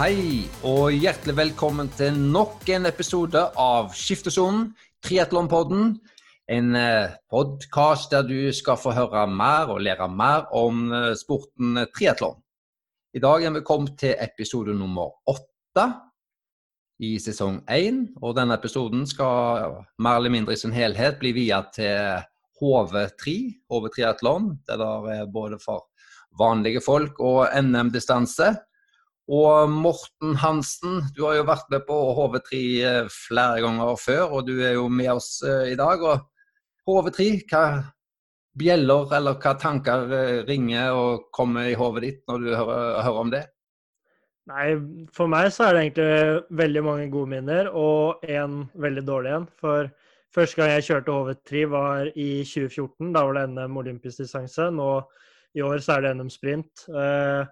Hei, og hjertelig velkommen til nok en episode av Skiftesonen, triatlonpodden. En eh, podkast der du skal få høre mer og lære mer om eh, sporten triatlon. I dag er vi kommet til episode nummer åtte i sesong én. Og denne episoden skal mer eller mindre i sin helhet bli via til HV3, HV Triatlon. Det er både for vanlige folk og NM-distanse. Og Morten Hansen, du har jo vært med på HV3 eh, flere ganger før, og du er jo med oss eh, i dag. og HV3, hva bjeller eller hva tanker eh, ringer og kommer i hodet ditt når du hører, hører, om det? Nei, for meg så er det egentlig veldig mange gode minner, og en veldig dårlig en. For første gang jeg kjørte HV3 var i 2014. Da var det NM olympisk distanse. Nå i år så er det NM sprint. Eh,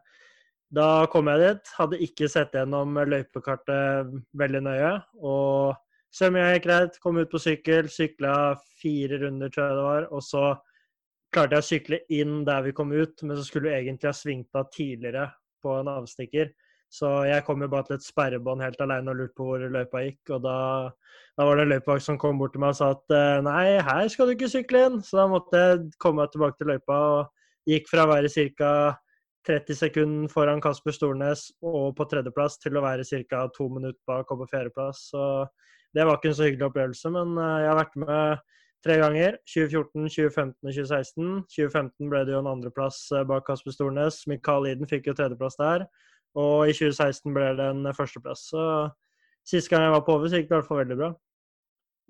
da kom jeg dit, hadde ikke sett gjennom løypekartet veldig nøye. Og mye gikk greit, kom ut på sykkel, sykla fire runder, tror jeg det var. Og så klarte jeg å sykle inn der vi kom ut, men så skulle du egentlig ha svingt av tidligere på en avstikker. Så jeg kom jo bare til et sperrebånd helt alene og lurte på hvor løypa gikk. Og da, da var det en løypevakt som kom bort til meg og sa at eh, nei, her skal du ikke sykle inn. Så da måtte jeg komme meg tilbake til løypa og gikk fra å være ca. 30 sekunder foran Kasper Stornes og på tredjeplass til å være ca. to minutter bak og på fjerdeplass. Så det var ikke en så hyggelig opplevelse, men eh, jeg har vært med tre ganger. 2014, 2015 og 2016. 2015 ble det jo en andreplass eh, bak Kasper Stornes. Mikael Iden fikk jo tredjeplass der. Og i 2016 ble det en førsteplass. Så siste gang jeg var på over, så gikk det i hvert fall veldig bra.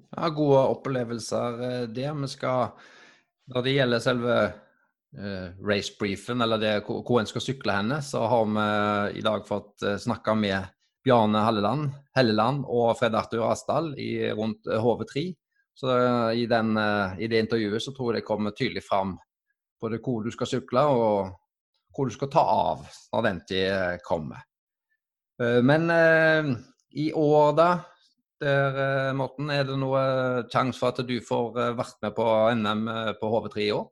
Ja, gode opplevelser eh, det. Vi skal, når det gjelder selve racebriefen, eller det, hvor en skal sykle henne, så har vi i dag fått snakke snakka med Bjarne Halleland, Helleland og Fred Arthur Asdal i, rundt HV3. Så uh, i, den, i, det intervjuet så tror jeg det kommer tydelig fram både hvor du skal sykle og hvor du skal ta av når den tid kommer. Men i år, da, der, Morten, er det noe sjanse for at du får vært med på NM på HV3 i år?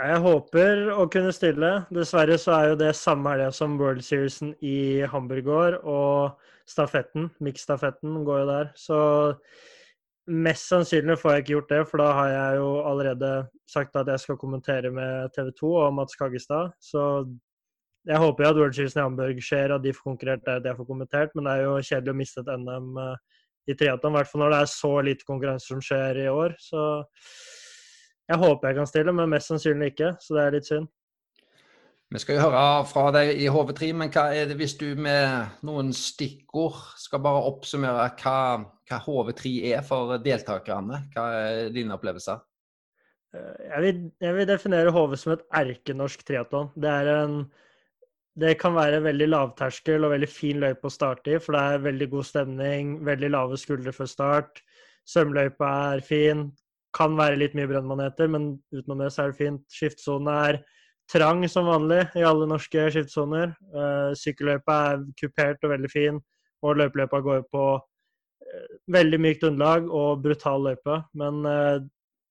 Jeg håper å kunne stille. Dessverre så er jo det samme helga som World Seriesen i Hamburg går, og stafetten, miksstafetten, går jo der. Så mest sannsynlig får jeg ikke gjort det, for da har jeg jo allerede sagt at jeg skal kommentere med TV 2 og Mats Kaggestad. Så jeg håper jo at World Seriesen i Hamburg skjer, og de får konkurrert der, at jeg får kommentert. Men det er jo kjedelig å miste et NM eh, i triatlon, i hvert fall når det er så lite konkurranse som skjer i år. Så jeg håper jeg kan stille, men mest sannsynlig ikke, så det er litt synd. Vi skal jo høre fra deg i HV3, men hva er det hvis du med noen stikkord skal bare oppsummere hva, hva HV3 er for deltakerne? Hva er dine opplevelser? Eh, jeg vil, jeg vil definere HV som et erkenorsk triatlon. Det, det kan være veldig lavterskel og veldig fin løype å starte i, for det er veldig god stemning, veldig lave skuldre før start. Svømmeløypa er fin, kan være litt mye brennmaneter, men utenom det så er det fint. Skiftsone er trang som vanlig i alle norske skiftsoner. Uh, Sykkelløypa er kupert og veldig fin, og løypeløypa går på uh, veldig mykt underlag og brutal løype. Men uh,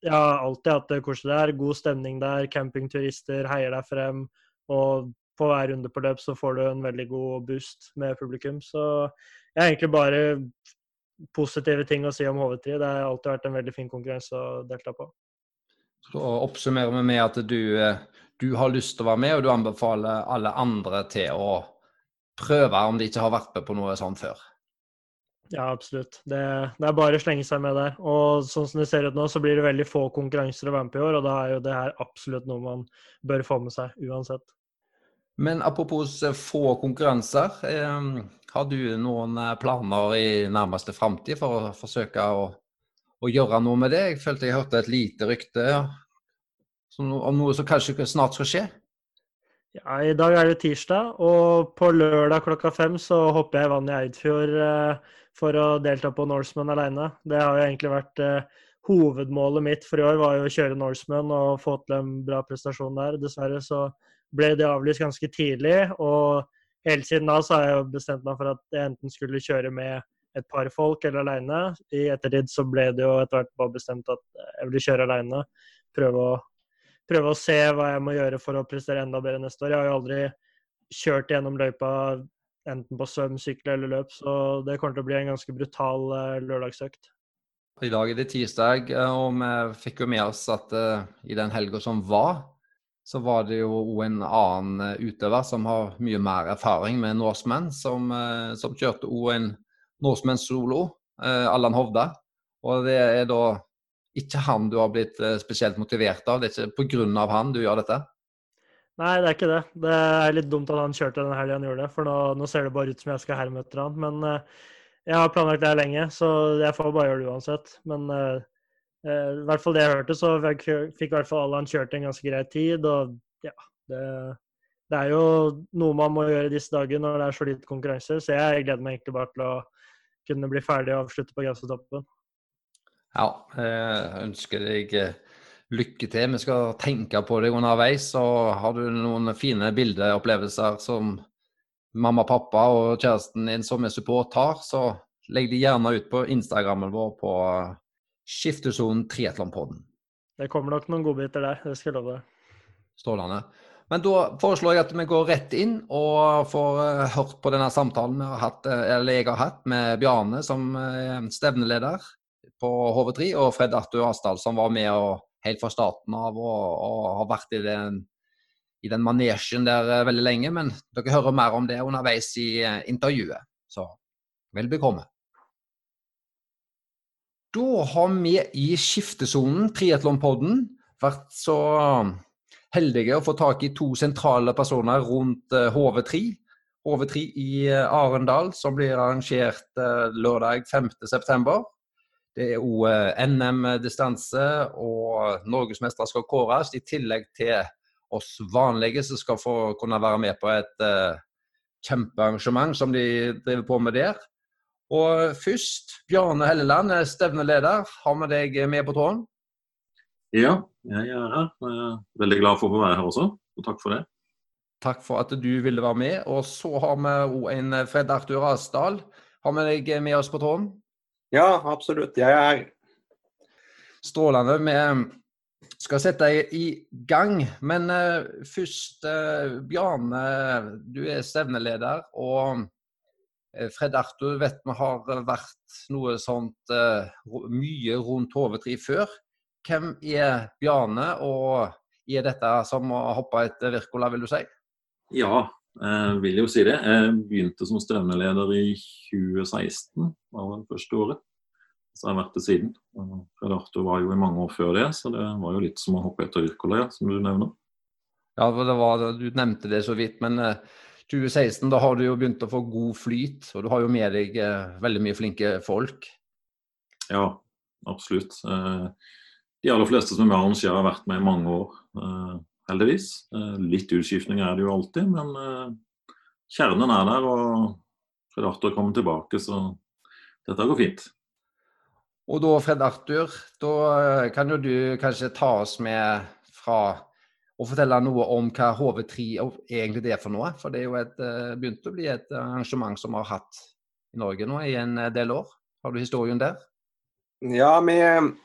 jeg har alltid hatt det koselig der. God stemning der, campingturister heier deg frem. Og på hver runde på løp så får du en veldig god boost med publikum. Så jeg har egentlig bare positive ting å si om HV3. Det har alltid vært en veldig fin konkurranse å delta på. Så oppsummerer vi med at du, eh, du, har lyst til å være med, og du anbefaler alle andre til å prøve om de ikke har vært med på noe sånt før. Ja, absolutt. Det, det, er bare å slenge seg med der. Og sånn som det ser ut nå, så blir det veldig få konkurranser å være med på i år, og da er jo det her absolutt noe man bør få med seg uansett. Men apropos eh, få konkurranser. Eh, har du noen eh, planer i nærmeste framtid for å forsøke å, å, gjøre noe med det? Jeg følte jeg hørte et lite rykte om noe som kanskje snart skal skje? Ja, I dag er det tirsdag, og på lørdag klokka fem så hopper jeg i vann i Eidfjord for å delta på Norseman alene. Det har jo egentlig vært hovedmålet mitt for i år, var jo å kjøre Norseman og få til en bra prestasjon der. Dessverre så ble det avlyst ganske tidlig. Og helt siden da så har jeg jo bestemt meg for at jeg enten skulle kjøre med et par folk eller aleine. I ettertid så ble det jo etter hvert bare bestemt at jeg ville kjøre aleine. Prøve prøve å se hva jeg må gjøre for å prestere enda bedre neste år. Jeg har jo aldri kjørt gjennom løypa enten på svøm, sykkel eller løp. Så det kommer til å bli en ganske brutal lørdagsøkt. I dag er det tirsdag, og vi fikk jo med oss at uh, i den helga som var, så var det jo en annen utøver som har mye mer erfaring med Norseman, som, uh, som kjørte òg en Norseman-solo, uh, Allan Hovda. Og det er da ikke han du har blitt spesielt motivert av, det er ikke pga. han du gjør dette? Nei, det er ikke det. Det er litt dumt at han kjørte den helga han gjorde det, for nå, nå, ser det bare ut som jeg skal herme etter han. Men jeg har planlagt det her lenge, så jeg får bare gjøre det uansett. Men i hvert fall det jeg hørte, så fikk, i hvert fall Allan kjørt en ganske grei tid. Og ja, det, det, er jo noe man må gjøre disse dager når det er så lite konkurranse. Så jeg gleder meg egentlig bare til å kunne bli ferdig og avslutte på Gausetoppen. Ja, jeg ønsker deg eh, lykke til. Vi skal tenke på deg underveis. Og har du noen fine bildeopplevelser som mamma, pappa og kjæresten din som er support har, så legg de gjerne ut på Instagrammen vår på Skiftesonen Triatlonpodden. Det kommer nok noen godbiter der, det skal jeg love deg. Strålende. Men da foreslår jeg at vi går rett inn og får uh, hørt på denne samtalen har hatt, eller jeg har hatt med Bjarne som uh, stevneleder på HV3, og Fred Arthur Asdal som var med og, helt fra starten av og, og har vært i den i den manesjen der eh, veldig lenge, men dere hører mer om det underveis i eh, intervjuet. Så vel bekomme. Da har vi i skiftesonen, Triatlonpodden, vært så heldige å få tak i to sentrale personer rundt HV3. Eh, HV3 i Arendal, som blir arrangert lørdag 5.9. Det er òg NM-distanse, og norgesmestere skal kåres, i tillegg til oss vanlige som skal få kunne være med på et kjempearrangement som de driver på med der. Og først, Bjarne Helleland, stevneleder. Har vi deg med på tråden? Ja, jeg er her. Jeg er veldig glad for å få være her også, og takk for det. Takk for at du ville være med. Og så har vi òg en Fred Arthur Asdal. Har vi deg med oss på tråden? Ja, absolutt. Jeg er her. Strålende. Vi skal sette deg i gang. Men først, Bjarne, du er stevneleder. Og Fred Arthur vet vi har vært noe sånt mye rundt HV3 før. Hvem er Bjarne, og er dette som å hoppe etter Wirkola, vil du si? Ja, jeg vil jo si det. Jeg begynte som stevneleder i 2016, var det første året så har jeg vært det siden. Fred Arthur var jo i mange år før det, så det var jo litt som å hoppe etter Wirkola, som du nevner. Ja, var, du nevnte det så vidt, men 2016 eh, da har du jo begynt å få god flyt, og du har jo med deg eh, veldig mye flinke folk. Ja, absolutt. Eh, de aller fleste som er med arrangerer, har vært med i mange år, heldigvis. litt utskiftning er det jo alltid, men kjernen er der, og Fred Arthur kommer tilbake, så dette går fint. Og da, Fred Arthur, da eh, kan jo du kanskje ta oss med fra å fortelle noe om hva HV3 egentlig er for noe. For det er jo et, eh, begynt å bli et arrangement som vi har hatt i Norge nå i en eh, del år. Har du historien der? Ja, vi,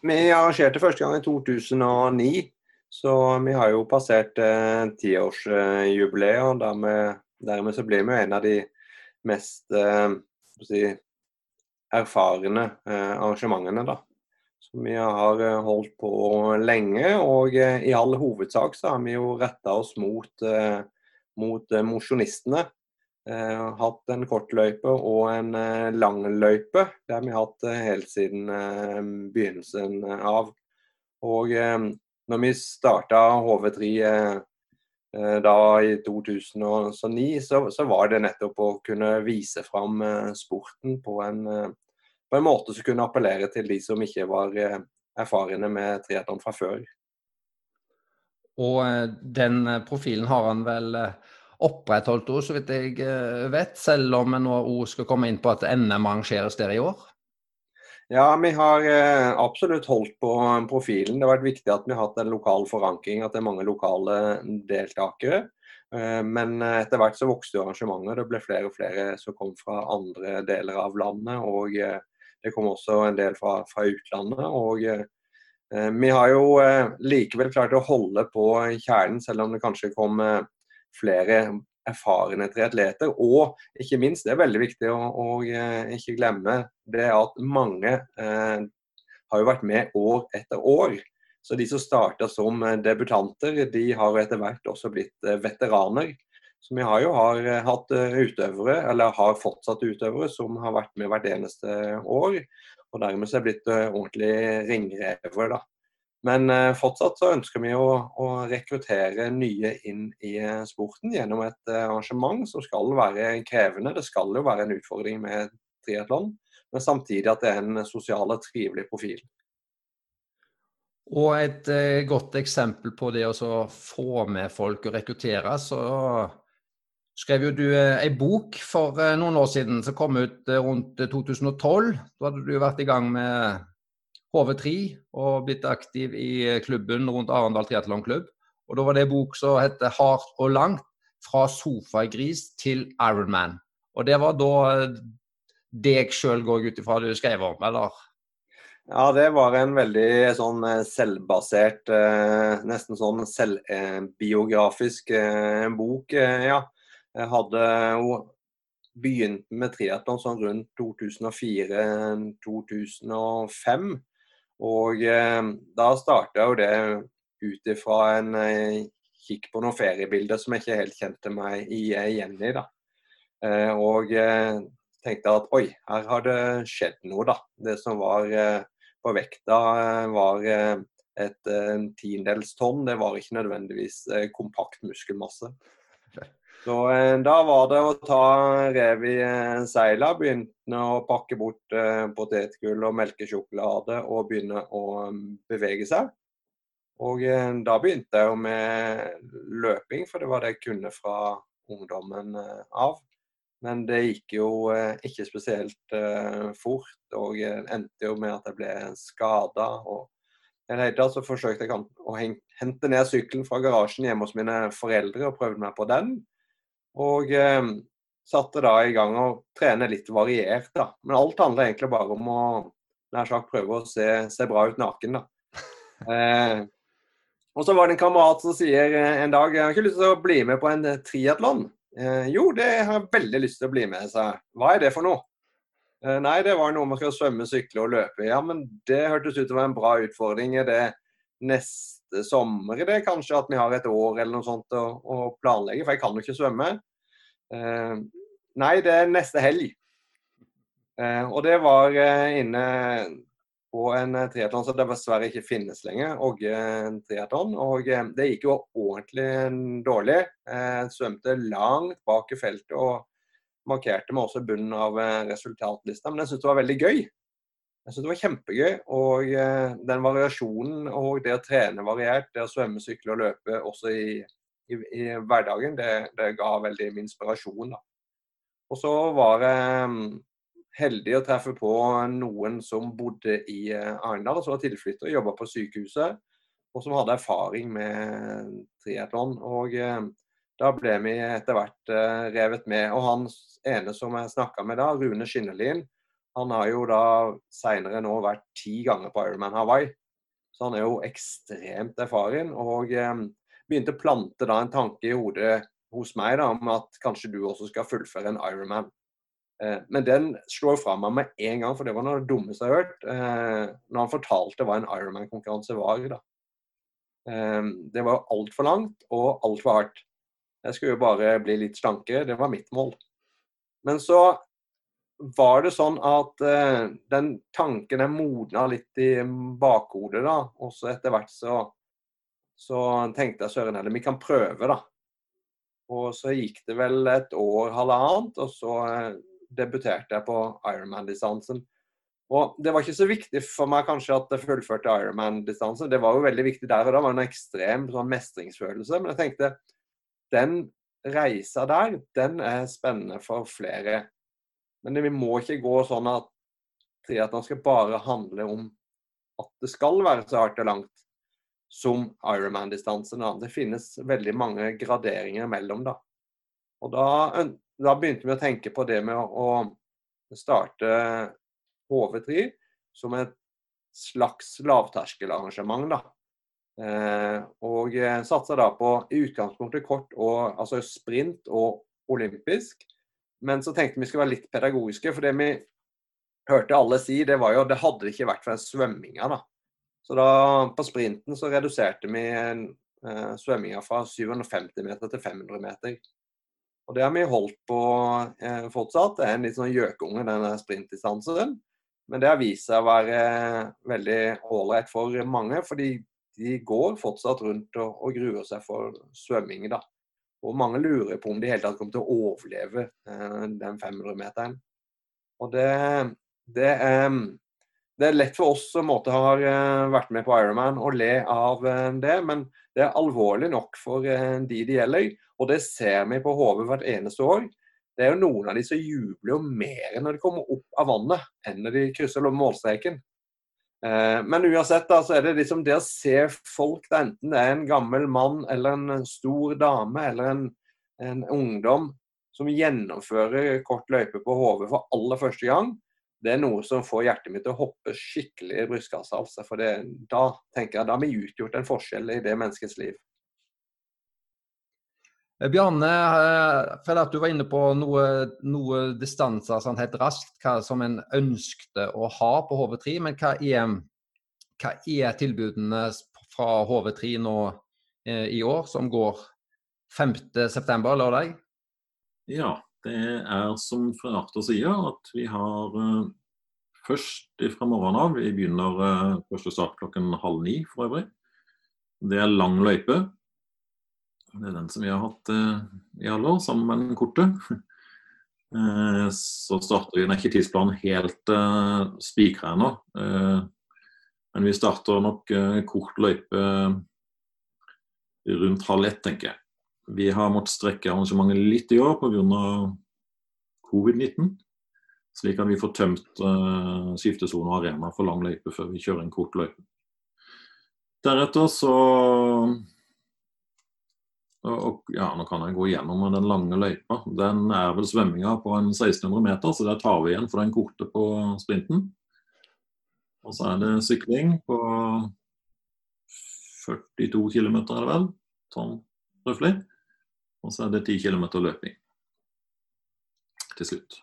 vi arrangerte første gang i 2009. Så vi har jo passert eh, tiårsjubileet. og dermed, så blir vi en av de mest eh, si, erfarne eh, arrangementene. da. Vi har eh, holdt på lenge, og eh, i all hovedsak så har vi jo retta oss mot, mot mosjonistene. Eh, hatt en kortløype og en eh, langløype. Det har vi hatt eh, helt siden eh, begynnelsen av. Og når vi starta HV3 da i 2009, så, så, var det nettopp å kunne vise fram sporten på en på en måte som kunne appellere til de som ikke var eh, erfarne med triatlon fra før. Og eh, den eh, profilen har han vel opprettholdt òg, så vidt jeg vet, selv om vi nå òg skal komme inn på at NM arrangeres der i år? Ja, vi har absolutt holdt på profilen. Det har vært viktig at vi har hatt en lokal forankring, at det er mange lokale deltakere. Men etter hvert så vokste arrangementet. Det ble flere og flere som kom fra andre deler av landet. og det kom også en del fra, fra utlandet. og eh, Vi har jo eh, likevel klart å holde på kjernen, selv om det kanskje kom eh, flere erfarne triatleter. Og ikke minst, det er veldig viktig å, å ikke glemme, det at mange eh, har jo vært med år etter år. Så de som starta som debutanter, de har etter hvert også blitt veteraner. Så vi har jo har hatt utøvere, eller har fortsatt utøvere, som har vært med hvert eneste år. Og dermed så er blitt ordentlig ringrever, da. Men fortsatt så ønsker vi å, å, rekruttere nye inn i sporten gjennom et arrangement som skal være krevende. Det skal jo være en utfordring med triatlon, men samtidig at det er en sosial og trivelig profil. Og et godt eksempel på det å få med folk og rekruttere, så skrev jo du ei bok for noen år siden som kom ut rundt 2012. Da hadde du vært i gang med HV3 og blitt aktiv i klubben rundt Arendal triatlonklubb. Og da var det en bok som heter 'Hardt og langt', fra sofagris til Ironman. Og det var da eh, deg sjøl, går jeg ut ifra du skrev om, eller? Ja, det var en veldig sånn eh, selvbasert, eh, nesten sånn selvbiografisk bok, ja. Jeg hadde jo begynt med triatlon sånn rundt 2004-2005. Og eh, da starta jo det ut ifra en eh, kikk på noen feriebilder som jeg ikke helt kjente meg igjen i. da. Eh, og eh, tenkte at oi, her har det skjedd noe, da. Det som var eh, på vekta eh, var et tiendedels tonn. Det var ikke nødvendigvis kompakt muskelmasse. Så eh, da var det å ta rev i eh, seila, begynne å pakke bort eh, potetgull og melkesjokolade og begynne å bevege seg. Og da begynte jeg jo med løping, for det var det jeg kunne fra ungdommen av. Men det gikk jo ikke spesielt fort, og endte jo med at jeg ble skada. Og i det så forsøkte jeg å hente ned sykkelen fra garasjen hjemme hos mine foreldre og prøvde meg på den. Og eh, satte da i gang å trene litt variert, da. Men alt handler egentlig bare om å nær sagt prøve å se, se bra ut naken, da. Eh, og så var det en kamerat som sier eh, en dag jeg har ikke lyst til å bli med på en eh, triatlon. Eh, jo, det har jeg veldig lyst til å bli med, sa jeg. Hva er det for noe? Eh, nei, det var noe man skal svømme, sykle og løpe. Ja, men det hørtes ut til å være en bra utfordring. Er det neste sommer i det kanskje at vi har et år eller noe sånt å, å planlegge? For jeg kan jo ikke svømme. Eh, nei, det er neste helg. Eh, og det var eh, inne på en triatlon som dessverre ikke finnes lenger, Åge triatlon. Og det gikk jo ordentlig dårlig. Svømte langt bak i feltet og markerte meg også bunnen av resultatlista. Men jeg syntes det var veldig gøy. Jeg synes det var kjempegøy. Og den variasjonen og det å trene variert, det å svømme, sykle og løpe også i i, i hverdagen, det, det, ga veldig min inspirasjon. Da. Og så var jeg mm, heldig å treffe på noen som bodde i eh, Arendal, som var tilflytter, jobba på sykehuset, og som hadde erfaring med triatlon. Og eh, da ble vi etter hvert eh, revet med. Og han ene som jeg snakka med da, Rune Skinnelien, han har jo da seinere nå vært ti ganger på Ironman Hawaii. Så han er jo ekstremt erfaren. Og begynte å plante da en tanke i hodet hos meg da, om at kanskje du også skal fullføre en Ironman. Eh, men den slår fra meg med en gang, for det var noe av det dummeste jeg har hørt. Eh, når han fortalte hva en Ironman-konkurranse var. da. Eh, det var altfor langt og altfor hardt. Jeg skulle jo bare bli litt slankere, det var mitt mål. Men så var det sånn at uh, den tanken er modna litt i bakhodet, da. Og så etter hvert så så tenkte jeg søren heller, vi kan prøve, da. Og så gikk det vel et år, halvannet, og så eh, debuterte jeg på Ironman-distansen. Og Det var ikke så viktig for meg kanskje at jeg fullførte Ironman-distansen. Det var jo veldig viktig der og da, det var en ekstrem sånn, mestringsfølelse. Men jeg tenkte den reisa der, den er spennende for flere. Men vi må ikke gå sånn at triatlon skal bare handle om at det skal være så hardt og langt som Ironman-distansen. Det finnes veldig mange graderinger mellom. da. Og da, da, begynte vi å tenke på det med å, å starte HV3 som et slags lavterskelarrangement. da. Eh, og satsa da på i utgangspunktet kort og altså sprint og olympisk. Men så tenkte vi skulle være litt pedagogiske, for det vi hørte alle si, det var jo det hadde ikke vært for den svømminga, da. Så da på sprinten så reduserte vi eh, svømminga fra 750 meter til 500 meter. Og det har vi holdt på eh, fortsatt. Det er en litt sånn gjøkunge, den sprintdistansen. Men det har vist seg å være eh, veldig ålreit for mange, fordi de går fortsatt rundt og, og gruer seg for svømming. da. Og mange lurer på om de hele tatt kommer til å overleve eh, den 500-meteren. Og det, det, er, det, er lett for oss som har eh, vært med på Ironman å le av eh, det, men det er alvorlig nok for eh, de det gjelder. Og det ser vi på HV hvert eneste år det er jo noen av de som jubler jo mer når de kommer opp av vannet, enn når de krysser målstreken. Eh, men uansett da, så er det liksom det å se folk, da, enten det er en gammel mann eller en stor dame eller en, en ungdom som gjennomfører kort løype på hodet for aller første gang, det er noe som får hjertet mitt til å hoppe skikkelig i brystkassa. Altså, for det, da tenker jeg, da har vi utgjort en forskjell i det menneskets liv. Eh, Bjarne, føler for at du var inne på noe, noe distanser sånn helt raskt, hva som en ønskte å ha på HV3. Men hva er, hva er tilbudene fra HV3 nå eh, i år, som går 5.9. lørdag? Ja, det er som Arthur sier, at vi har uh, først fra morgenen av Vi begynner uh, første start klokken halv ni for øvrig. Det er lang løype. Det er den som vi har hatt eh, i alle år, sammen med den korte. Eh, så starter vi, Den er ikke tidsplanen helt uh, spikra ennå. Men vi starter nok kort løype rundt halv ett, tenker jeg. Vi har måttet strekke arrangementet litt i år pga. covid-19. Slik at vi får tømt uh, skiftesone og arena for lang løype før vi kjører en kort løype. Deretter så og, ja, nå kan jeg gå gjennom den lange løypa. Den er vel svømminga på en 1600 meter, så der tar vi igjen for den korte på sprinten. Og så er det sykling på 42 km, er det vel? Sånn røftlig. Og så er det 10 km løping til slutt.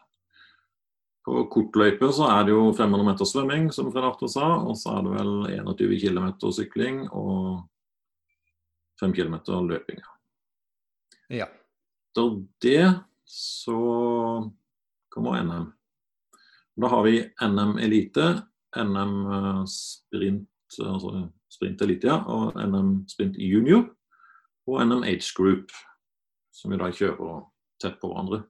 På kortløype så er det jo 500 meter svømming, som Fred Arthur sa. Og så er det vel 21 km sykling og 5 km løping. Ja. Etter det så kommer NM. Da har vi NM Elite, NM eh, Sprint, altså sprint Elite, ja, og NM Sprint Junior. Og NM Age Group, som vi da kjører tett på hverandre.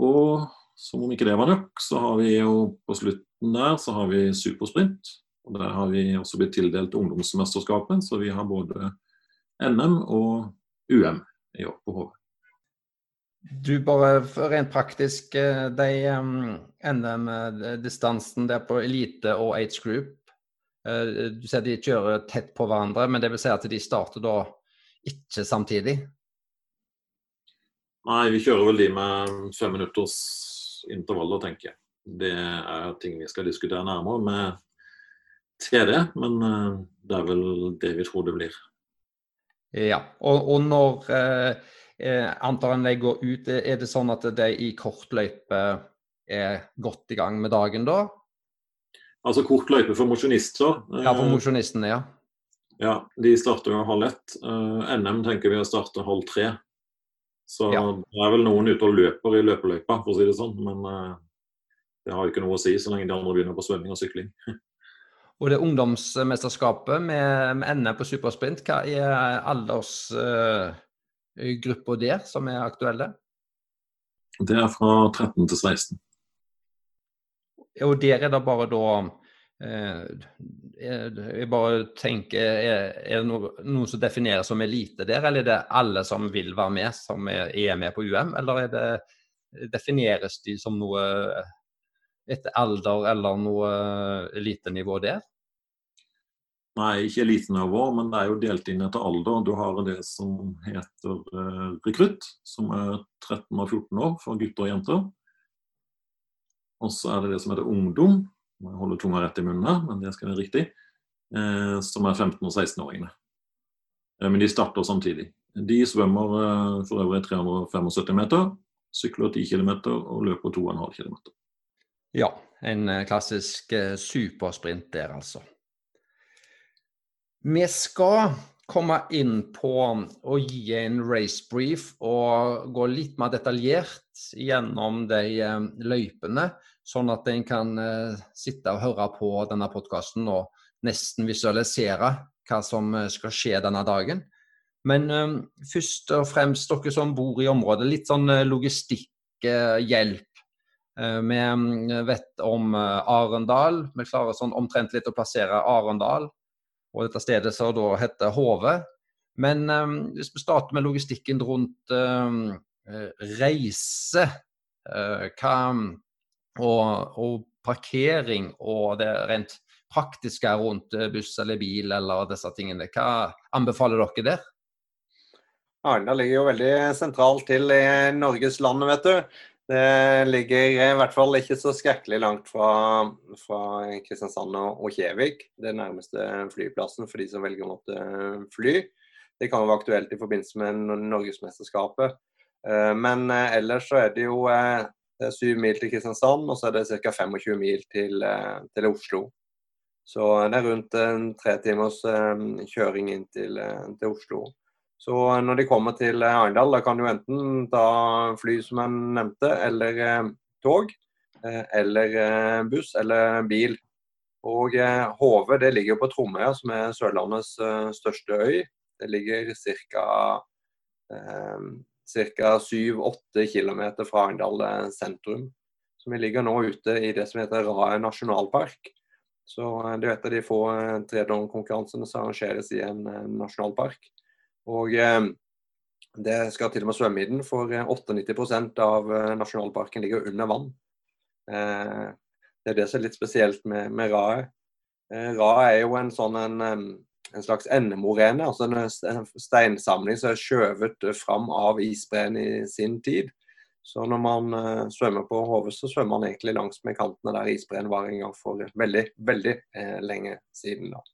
Og som om ikke det var nok, så har vi jo på slutten der så har vi supersprint. Og Der har vi også blitt tildelt ungdomsmesterskapet, så vi har både NM og UM i år på HV. Du bare rent praktisk, eh, de NM-distansen der på elite og age group, eh, du sier de kjører tett på hverandre, men det vil si at de starter da ikke samtidig? Nei, vi kjører vel de med fem minutters intervaller, tenker jeg. Det er ting vi skal diskutere nærmere med TD, men eh, det er vel det vi tror det blir. Ja, og, og når eh, eh antar en de går ut, er det sånn at de i kortløype er godt i gang med dagen da? Altså kortløype for mosjonister? Ja, for mosjonistene, ja. Ja, de starter jo halv ett. Eh, NM tenker vi å starte halv tre. Så ja. det er vel noen ute og løper i løpeløypa, for å si det sånn. Men det har jo ikke noe å si så lenge de andre begynner på svømming og sykling. Og det ungdomsmesterskapet med, med NM på supersprint, hva er aldersgruppa uh, der som er aktuelle? Det er fra 13 til 16. Og der er det bare da eh, Jeg bare tenker, er, det noen som defineres som elite der, eller er det alle som vil være med, som er, med på UM? Eller er det, defineres de som noe etter alder eller noe elitenivå der? Nei, ikke elitenivå, men det er jo delt inn etter alder. Du har det som heter eh, rekrutt, som er 13 og 14 år for gutter og jenter. Og så er det det som heter ungdom. Må holde tunga rett i munnen her, men det skal være riktig. eh, som er 15- og 16-åringene. Eh, men de starter samtidig. De svømmer eh, for øvrig 375 meter, sykler 10 km og løper 2,5 km. Ja, en eh, klassisk eh, supersprint der, altså. Vi skal komme inn på å gi en race brief og gå litt mer detaljert gjennom de eh, løypene, sånn at en kan sitte og høre på denne podkasten og nesten visualisere hva som skal skje denne dagen. Men um, først og fremst dere som bor i området, litt sånn logistikkhjelp. Uh, vi vet om uh, Arendal. Vi klarer sånn omtrentlig å plassere Arendal og dette stedet som da heter Hove. Men hvis vi starter med logistikken rundt reise hva, og, og, parkering og det rent praktiske rundt buss eller bil eller disse tingene, hva anbefaler dere der? Arendal ligger jo veldig sentralt til i Norges land, vet du. Det ligger i hvert fall ikke så skrekkelig langt fra, fra Kristiansand og, Kjevik. Det nærmeste flyplassen for de som velger å måtte fly. Det kan jo være aktuelt i forbindelse med Norgesmesterskapet. Eh, men eh, ellers så er det jo eh, det er syv mil til Kristiansand, og så er det ca. 25 mil til, til, Oslo. Så det er rundt en tre timers kjøring inn til, til Oslo. Så når de kommer til eh, Arendal, da kan du enten ta fly, som jeg nevnte, eller eh, tog. Eh, eller buss eller bil. Og Hove det ligger på Tromøya, som er Sørlandets største øy. Det ligger ca. Eh, 7-8 km fra Arendal sentrum. Så vi ligger nå ute i det som heter Rae nasjonalpark. Så Det er et av de få triatlonkonkurransene som arrangeres i en nasjonalpark. Og eh, det skal til og med svømme i den, for 98 eh, av eh, nasjonalparken ligger under vann. Det er det som er litt spesielt med, med Raet. Raet er jo en sånn en, en slags endemorene, altså en steinsamling som er skjøvet fram av isbreen i sin tid. Så når man uh, svømmer på Hove, så svømmer man egentlig langs med kantene der isbreen var en gang for veldig, veldig eh, lenge siden. da.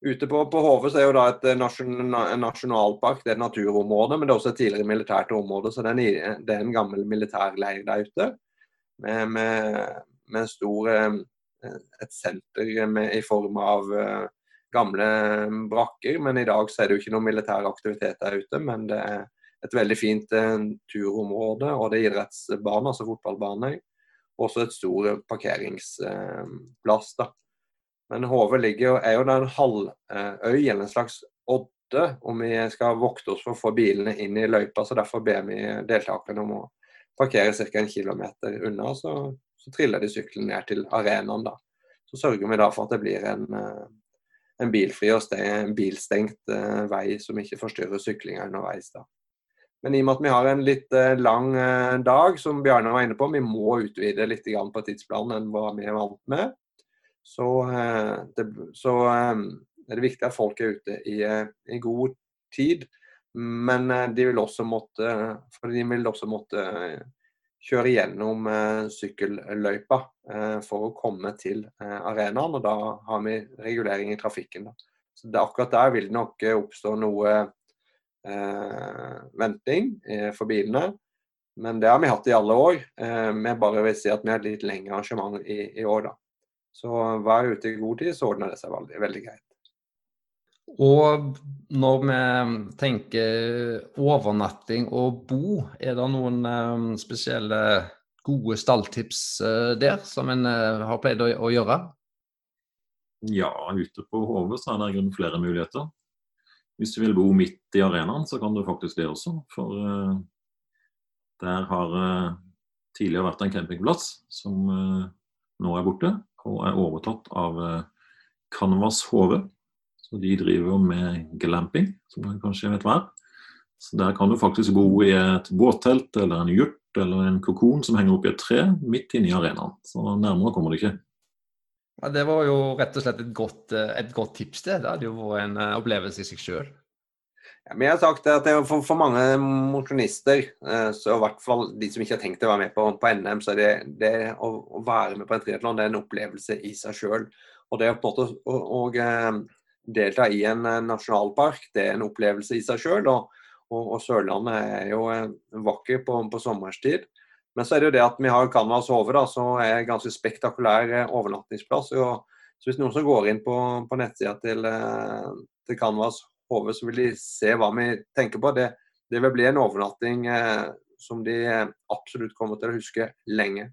Ute på, på Hove er jo da et eh, nasjon, nasjonalpark, det er et naturområde, men det er også et tidligere militært område. Så det er en, det er en gammel militærleir der ute med, med, med stor, eh, et senter med, i form av uh, gamle brakker. Men i dag så er det jo ikke noe militær aktivitet der ute. Men det er et veldig fint turområde, og det er idrettsbane, altså fotballbane. Også et stor parkeringsplass. Da. Men HV ligger, er jo da en halvøy, eller en slags odde, om vi skal vokte oss for å få bilene inn i løypa. så Derfor ber vi deltakerne om å parkere ca. en kilometer unna. Så, så, triller de sykkelen ned til arenaen. da. Så sørger vi da for at det blir en, eh, en bilfri og en bilstengt uh, vei som ikke forstyrrer syklinga underveis. da. Men i og med at vi har en litt lang dag, som Bjarne var inne på, vi må utvide litt på tidsplanen enn hva vi er vant med så, eh, det, så eh, er det viktig at folk er ute i, eh, i god tid. Men de vil også måtte, de vil også måtte kjøre gjennom sykkelløypa for å komme til arenaen. og Da har vi regulering i trafikken. Så det, Akkurat der vil det nok oppstå noe eh, venting eh, for bilene. Men det har vi hatt i alle år. Eh, vi bare vil si at vi har et litt lengre arrangement i, i år. da. Så vær ute i god tid, så ordner det seg veldig, veldig greit. Og når vi tenker overnatting og bo, er det noen um, spesielle gode stalltips uh, der som en uh, har pleid å, å, gjøre? Ja, ute på Hove så er det grunn flere muligheter. Hvis du vil bo midt i arenaen, så kan du faktisk det også. For uh, der har tidligere vært en campingplass som nå er borte og er overtatt av eh, Canvas HV. Så de driver med glamping, som du kanskje vet hva er. Så Der kan du faktisk bo i et båttelt eller en hjort eller en kokon som henger opp i et tre midt inne i arenaen. Så nærmere kommer du ikke. Ja, det var jo rett og slett et godt, eh, et godt tips. Det Det hadde jo vært en eh, opplevelse i seg sjøl. Men jeg har sagt at for, for mange mosjonister, eh, så i hvert fall de som ikke har tenkt å være med på, på NM, så er det, det å, være med på en triatlon er en opplevelse i seg sjøl. Og det en å, å, å delta i en nasjonalpark, det er en opplevelse i seg sjøl. Og, og, og, Sørlandet er jo vakker på, på sommerstid. Men så er det jo det at vi har Canvas Hove, da, så er det ganske spektakulær overnattingsplass. Og, så hvis noen som går inn på, på nettsida til, til Canvas Hove, så vil de se hva vi tenker på. Det, det vil bli en overnatting eh, som de absolutt kommer til å huske lenge.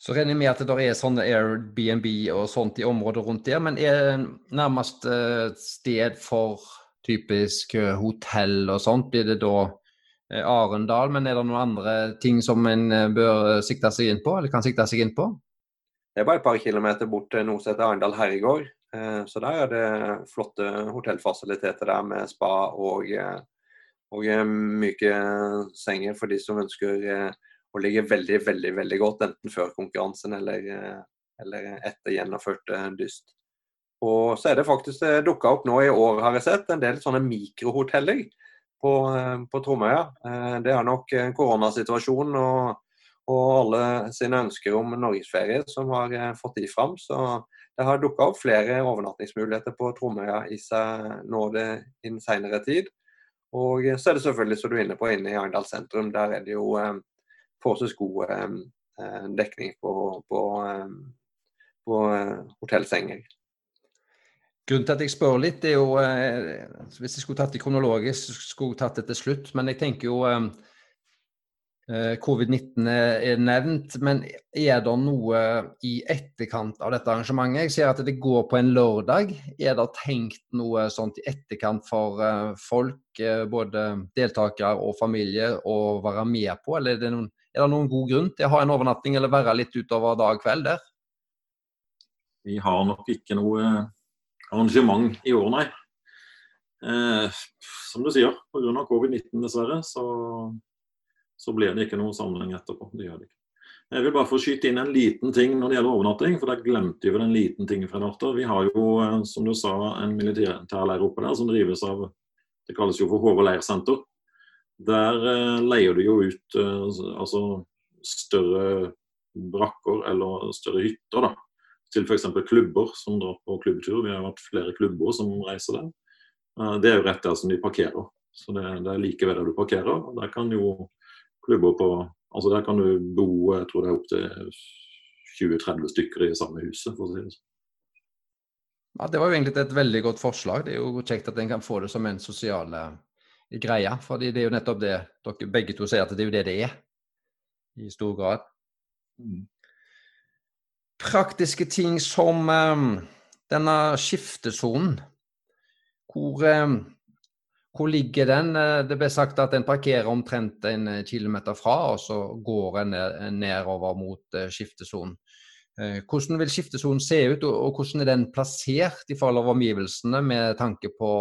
Så regner jeg med at det er sånne Airbnb og sånt i området rundt der, men er det nærmest et sted for typisk eh, hotell og sånt, blir det da eh, Arendal? Men er det noen andre ting som en bør sikte seg inn på, eller kan sikte seg inn på? Det er bare et par kilometer bort til noe som heter Arendal herregård. Så der er det flotte hotellfasiliteter der med spa og og myke senger for de som ønsker eh, å ligge veldig, veldig veldig godt, enten før konkurransen eller, eh, eller etter gjennomført eh, dyst. Og så er det faktisk dukka opp nå i år, har jeg sett, en del sånne mikrohoteller på, på Tromøya. Det er nok koronasituasjonen og, og, alle sine ønsker om norgesferie som har fått de fram. Så det har dukka opp flere overnattingsmuligheter på Tromøya i seg nå det, i den tid. Og så er det selvfølgelig, som du er inne på, inne i Arendal sentrum. Der er det jo eh, forholdsvis god eh, eh, dekning på, på, eh, på eh, hotellsenger. Grunnen til at jeg spør litt, er jo eh, Hvis jeg skulle tatt det kronologisk, skulle jeg tatt det til slutt. Men jeg tenker jo Covid-19 er nevnt, men er det noe i etterkant av dette arrangementet? Jeg ser at det går på en lørdag. Er det tenkt noe sånt i etterkant for eh, folk, eh, både deltakere og familie, å være med på? Eller er det, noen, er det noen god grunn til å ha en overnatting eller være litt utover dag og kveld der? Vi har nok ikke noe arrangement i år, nei. Eh, som du sier, pga. covid-19 dessverre, så så blir det ikke noe sammenheng etterpå. Det gjør det ikke. Jeg vil bare få skyte inn en liten ting når det gjelder overnatting, for der glemte vi en liten ting fra natta. Vi har jo, eh, som du sa, en militærleir oppe der som drives av Det kalles jo for Håvard leirsenter. Der uh, leier du jo ut uh, altså større brakker eller større hytter da, til f.eks. klubber som drar på klubbtur. Vi har hatt flere klubber som reiser der. Det er jo rett der som de parkerer. Så det, det er like ved der du parkerer. Der kan jo klubber på altså Der kan du bo jeg tror det er opptil 20-30 stykker i samme huset, for å si det sånn. Ja, Det var jo egentlig et veldig godt forslag. Det er jo kjekt at en kan få det som en sosial uh, greie. For det er jo nettopp det dere begge to sier, at det er jo det det er. I stor grad. Mm. Praktiske ting som um, denne skiftesonen. Hvor um, hvor ligger den? Eh, det ble sagt at den parkerer omtrent en eh, kilometer fra, og så går en nedover mot eh, skiftesonen. Hvordan vil skiftesonen se ut, og hvordan er den plassert i forhold til omgivelsene med tanke på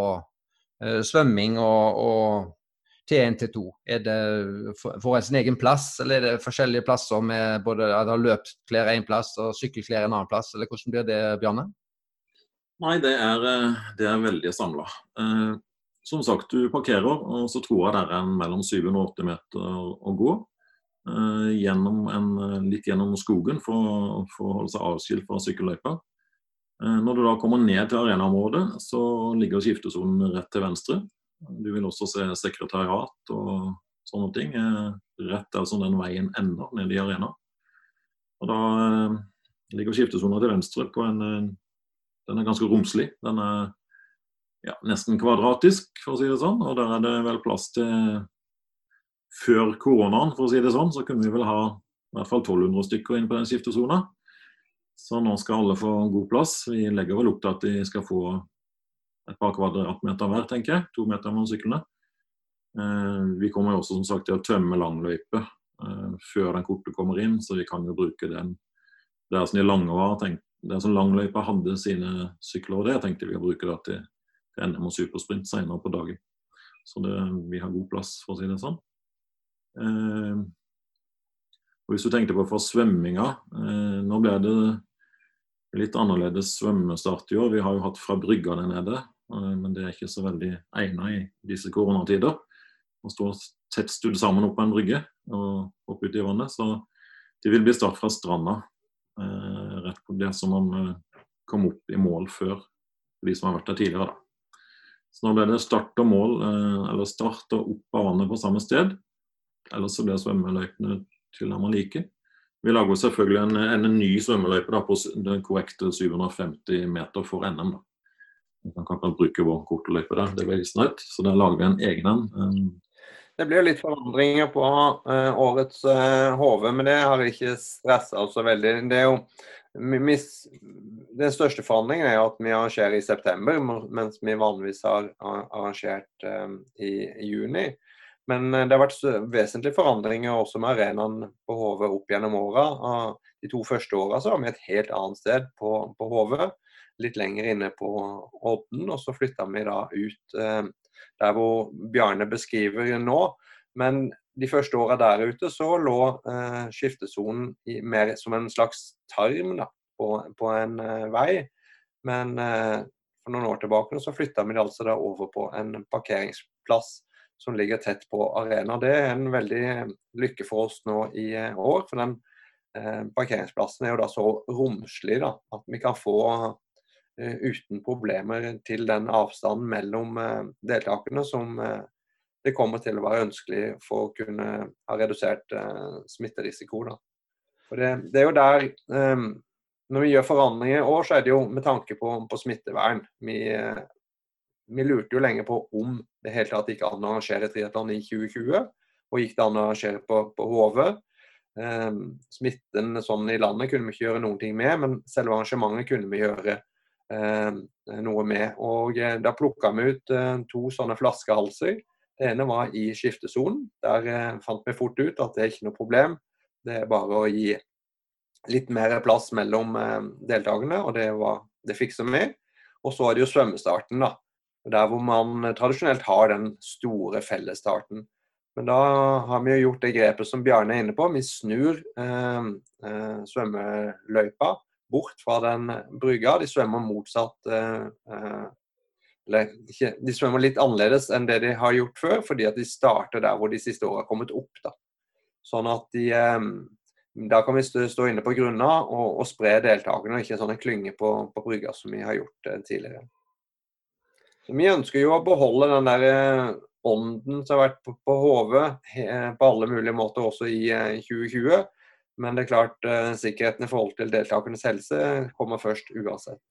svømming og, og T1 til 2? Er det for en sin egen plass, eller er det forskjellige plasser med både at det løpsklær én plass og sykkelklær en annen plass, eller hvordan blir det, Bjarne? Nei, det er, det er veldig samla. Som sagt, du parkerer, og så tror jeg det er mellom 700 og 8 meter å gå. Eh, gjennom en, litt gjennom skogen for, for, å holde seg avskilt fra sykkelløypa. Eh, når du da kommer ned til arenaområdet, så ligger skiftesonen rett til venstre. Du vil også se sekretariat og sånne ting. Eh, rett der som den veien ender nede i arena. Og da eh, ligger skiftesonen til venstre på en eh, Den er ganske romslig. Den er ja, nesten kvadratisk, for å si det sånn. Og der er det vel plass til Før koronaen, for å si det sånn, så kunne vi vel ha i hvert fall 1200 stykker inn på den skiftesona. Så nå skal alle få god plass. Vi legger vel opp til at de skal få et par kvadratmeter hver, tenker jeg. To meter mellom syklene. Eh, vi kommer jo også som sagt til å tømme langløype eh, før den korte kommer inn, så vi kan jo bruke den der som de lange var. Tenk, der som langløypa hadde sine sykler og det, tenkte vi å bruke det til NM og supersprint senere på dagen. Så det, vi har god plass, for å si det sånn. Eh, og Hvis du tenkte på for svømminga eh, Nå ble det litt annerledes svømmestart i år. Vi har jo hatt fra brygga der nede, eh, men det er ikke så veldig egnet i disse koronatider. Å stå tett studd sammen opp på en brygge og hoppe ut i vannet. Så det vil bli start fra stranda. Eh, rett på det som man eh, komme opp i mål før de som har vært der tidligere. Da. Så nå ble det start og mål, eller start og opp vannet på samme sted. Ellers så blir svømmeløypene tilnærmet like. Vi lager selvfølgelig en, en ny svømmeløype på den korrekte 750 meter for NM. da. Vi kan bruke vår kortløype der, det blir snart. Så der lager vi en egen en. Det blir litt forandringer på uh, årets uh, HV, men det har ikke stressa oss så veldig. Det er jo mis, Den største forandringen er at vi arrangerer i september, mens vi vanligvis har arrangert um, i, juni. Men det har vært vesentlige forandringer også med arenaen på HV opp gjennom åra. De to første åra har vi et helt annet sted på, på HV litt lenger inne på Odden. Og så flytta vi da ut eh, der hvor Bjarne beskriver nå. Men de første åra der ute så lå eh, skiftesonen i, mer som en slags tarm da, på, på en eh, vei. Men eh, for noen år tilbake så flytta vi det altså da over på en parkeringsplass som ligger tett på arena. Det er en veldig lykke for oss nå i eh, år. for den eh, Parkeringsplassen er jo da så romslig da, at vi kan få Eh, uten problemer til den avstanden mellom eh, deltakerne som eh, det kommer til å være ønskelig for å kunne ha redusert smitterisiko. Da. For det, det, er jo der Når vi gjør forandringer i år, så er det jo med tanke på, på smittevern. Vi, vi, lurte jo lenge på om det hele tatt gikk an å arrangere triatlon i 2020. Og gikk det an å arrangere på, på HV. smitten sånn i landet kunne vi ikke gjøre noen ting med, men selve arrangementet kunne vi gjøre Eh, noe med. Og eh, Da plukka vi ut eh, to sånne flaskehalser. Det ene var i skiftesonen. Der fant vi fort ut at det er ikke noe problem. Det er bare å gi litt mer plass mellom deltakerne, og det, var, det fikser vi. Og så er det jo svømmestarten, da. Der hvor man tradisjonelt har den store fellesstarten. Men da har vi jo gjort det grepet som Bjarne er inne på. Vi snur eh, eh, svømmeløypa bort fra den brygga. De svømmer motsatt eh, eh, eller ikke, De svømmer litt annerledes enn det de har gjort før, fordi at de starter der hvor de siste åra har kommet opp. da. Sånn at de eh, Da kan vi stå inne på grunna og, og spre deltakerne, ikke sånne klynger på, på brygga som vi har gjort tidligere. Så Vi ønsker jo å beholde den der ånden som har vært på, på HV på alle mulige måter også i 2020. Men det er klart, eh, sikkerheten i forhold til deltakernes helse kommer først uansett.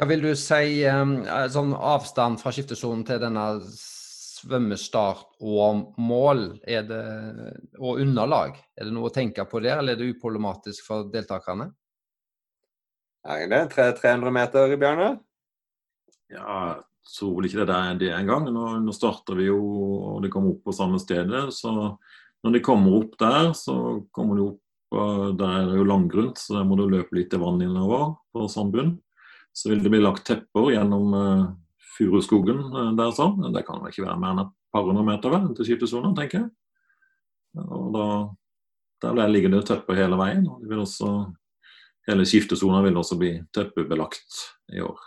Hva vil du si um, sånn avstand fra skiftesonen til denne svømmestart og mål det, og underlag? Er det noe å tenke på der, eller er det uproblematisk for deltakerne? Er det 300 meter, Bjarne? Ja, jeg tror vel ikke det er det engang. Nå, nå starter vi jo, og det kommer opp på samme stedet. så når de kommer opp der, så kommer de opp Der er det jo langgrunt, så der må du løpe litt i vann innover på sandbunn. Så vil det bli lagt tepper gjennom uh, furuskogen uh, der sånn. Det kan vel ikke være mer enn et par hundre meter vel, til skytesonen, tenker jeg. Og da der ligger det tepper hele veien. og det vil også, Hele skiftesona vil også bli teppebelagt i år.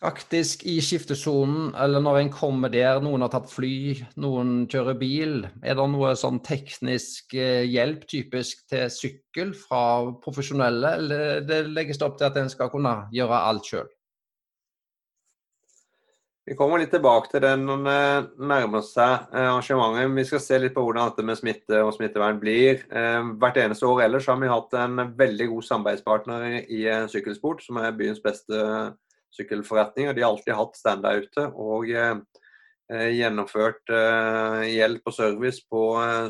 Faktisk i skiftesonen, eller når en kommer der, noen har tatt fly, noen kjører bil. Er det noe sånn teknisk eh, hjelp typisk til sykkel fra profesjonelle, eller det legges det opp til at en skal kunne gjøre alt sjøl? Vi kommer litt tilbake til det når vi nærmer seg eh, arrangementet. Vi skal se litt på hvordan dette med smitte og smittevern blir. Eh, hvert eneste år ellers har vi hatt en veldig god samarbeidspartner i Sykkelsport, som er byens beste sykkelforretninger. De har alltid hatt stand der ute og eh, eh, gjennomført eh, hjelp og service på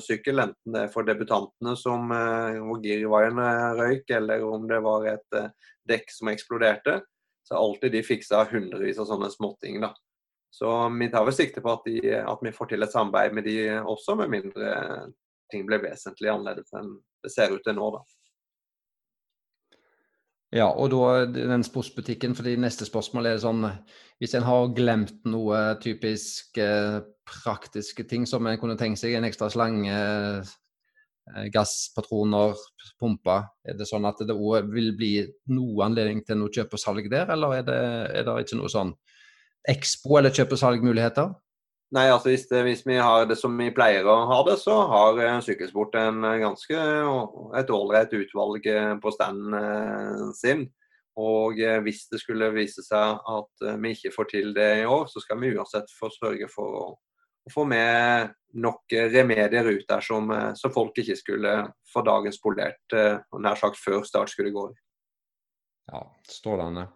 sykkel, enten det er for debutantene som hvor girvaieren røyk, eller om det var et dekk som eksploderte. Så alltid de fiksa hundrevis av sånne småting. da. Så vi tar vel sikte på at, de, at, vi får til et samarbeid med de også, med mindre ting blir vesentlig annerledes enn det ser ut til nå. da. Ja, og da den sportsbutikken, fordi neste spørsmål er sånn Hvis en har glemt noe typisk eh, praktiske ting som en kunne tenkt seg, en ekstra slange, eh, gasspatroner, pumper, er det sånn at det òg vil bli noe anledning til noe kjøp og salg der, eller er det, er det ikke noe sånn Expo eller kjøp og salgmuligheter? Nei, altså hvis, det, hvis, vi har det som vi pleier å ha det, så har uh, Sykkelsport en ganske et ålreit utvalg på standen sin. Og hvis det skulle vise seg at vi ikke får til det i år, så skal vi uansett få sørge for å, å få med nok remedier ut der som, som folk ikke skulle få dagen spolert nær sagt før start skulle gå. Ja, strålende.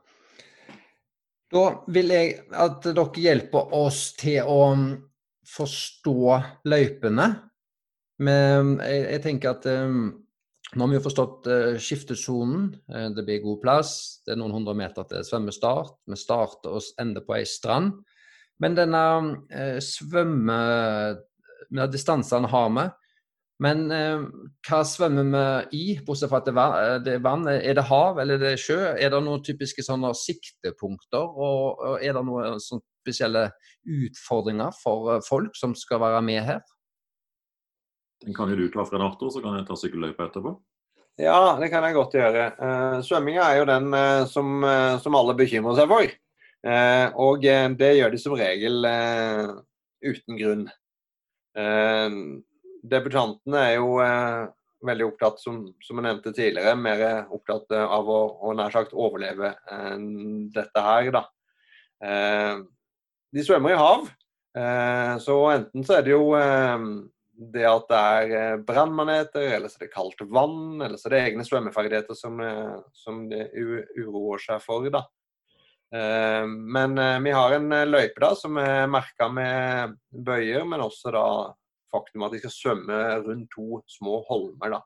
Da vil jeg at dere hjelper oss til å um, forstå løypene. Men jeg, jeg tenker at um, nå har vi jo forstått uh, skiftesonen. Uh, det blir god plass. Det er noen hundre meter til svømmestart. Vi starter og ender på ei strand. Men denne uh, svømme... Distansene har vi. Men eh, hva svømmer vi i, bortsett fra at det er, det er, vann? Er det hav eller er det sjø? Er det noen typiske sånne siktepunkter? Og, og er det noen spesielle utfordringer for eh, folk som skal være med her? Den kan jo du ta, Fred Arthur, så kan jeg ta sykkelløypa etterpå. Ja, det kan jeg godt gjøre. Uh, svømminga er jo den uh, som, uh, som, alle bekymrer seg for. og det gjør de som regel uten grunn debutantene er jo eh, veldig opptatt, som, som, jeg nevnte tidligere, mer opptatt av å, å nær sagt overleve enn dette her, da. Eh, de svømmer i hav, eh, så enten så er det jo eh, det at det er eh, brannmaneter, eller så er det kaldt vann, eller så er det egne svømmeferdigheter som, som det uroer seg for, da. Men vi har en løype da som er merka med bøyer, men også da faktum at de skal svømme rundt to små holmer. da.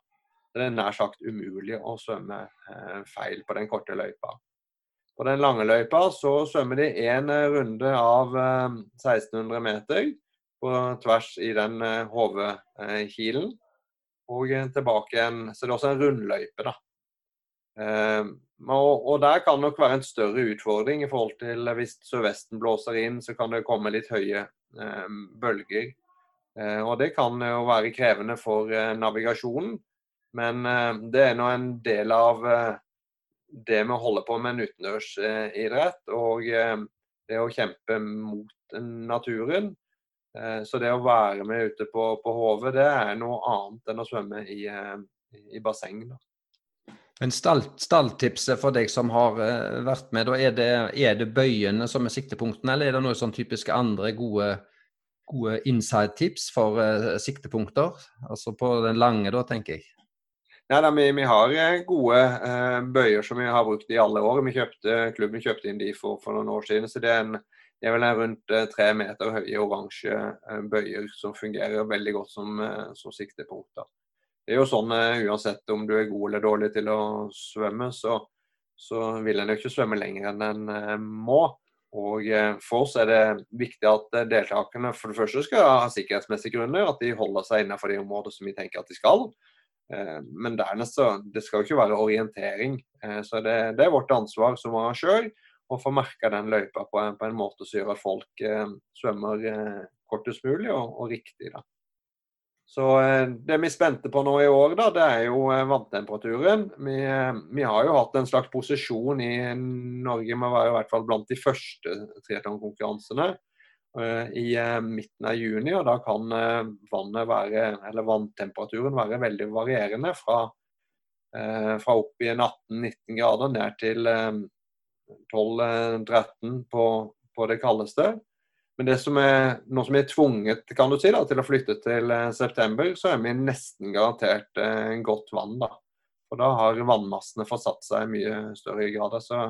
Det er nær sagt umulig å svømme eh, feil på den korte løypa. På den lange løypa så svømmer de én runde av eh, 1600 meter på tvers i den eh, hovedkilen. Og tilbake igjen. Så det er også en rundløype, da. Eh, og, der kan nok være en større utfordring i forhold til hvis sørvesten blåser inn, så kan det komme litt høye eh, bølger. Eh, og det kan jo være krevende for eh, navigasjonen, men eh, det er nå en del av det med å holde på med en utendørsidrett og det å kjempe mot naturen. Så det å være med ute på, på hovet, det er noe annet enn å svømme i, i basseng. Da. Men stalltipset for deg som har vært med, er det, er det bøyene som er siktepunktene, eller er det noe sånn typisk andre gode gode inside-tips for uh, siktepunkter? Altså på den lange, da, tenker jeg. Ja, da, vi, vi, har eh, gode uh, bøyer som vi har brukt i alle år. Kjøpte, klubben kjøpte inn de for, for noen år siden. så det er, en, det er vel en rundt tre meter høye oransje bøyer som fungerer veldig godt som, som siktepunkter. Det er jo sånn uansett om du er god eller dårlig til å svømme, så, så vil en jo ikke svømme lenger enn en må. Og eh, For oss er det viktig at eh, deltakerne for det første skal ha sikkerhetsmessige grunner, at de holder seg innenfor de områder som vi tenker at de skal. Eh, men dernest så det skal jo ikke være orientering. Så det, det er vårt ansvar som arrangør å få merka den løypa på en, på en, måte som gjør at folk svømmer kortest mulig og, og riktig. da. Så eh, Det vi spente på nå i år, da, det er jo eh, vanntemperaturen. Vi, eh, vi, har jo hatt en slags posisjon i Norge med å være i hvert fall blant de første triatlonkonkurransene i midten av juni. og Da kan vannet være, eller vanntemperaturen være veldig varierende. Fra, fra opp i 18-19 grader ned til 12-13 på, på det kaldeste. Men det som er, nå som vi er tvunget kan du si, da, til å flytte til eh, september, så er vi nesten garantert eh, godt vann. da. Og da har vannmassene forsatt seg i mye større grad. Så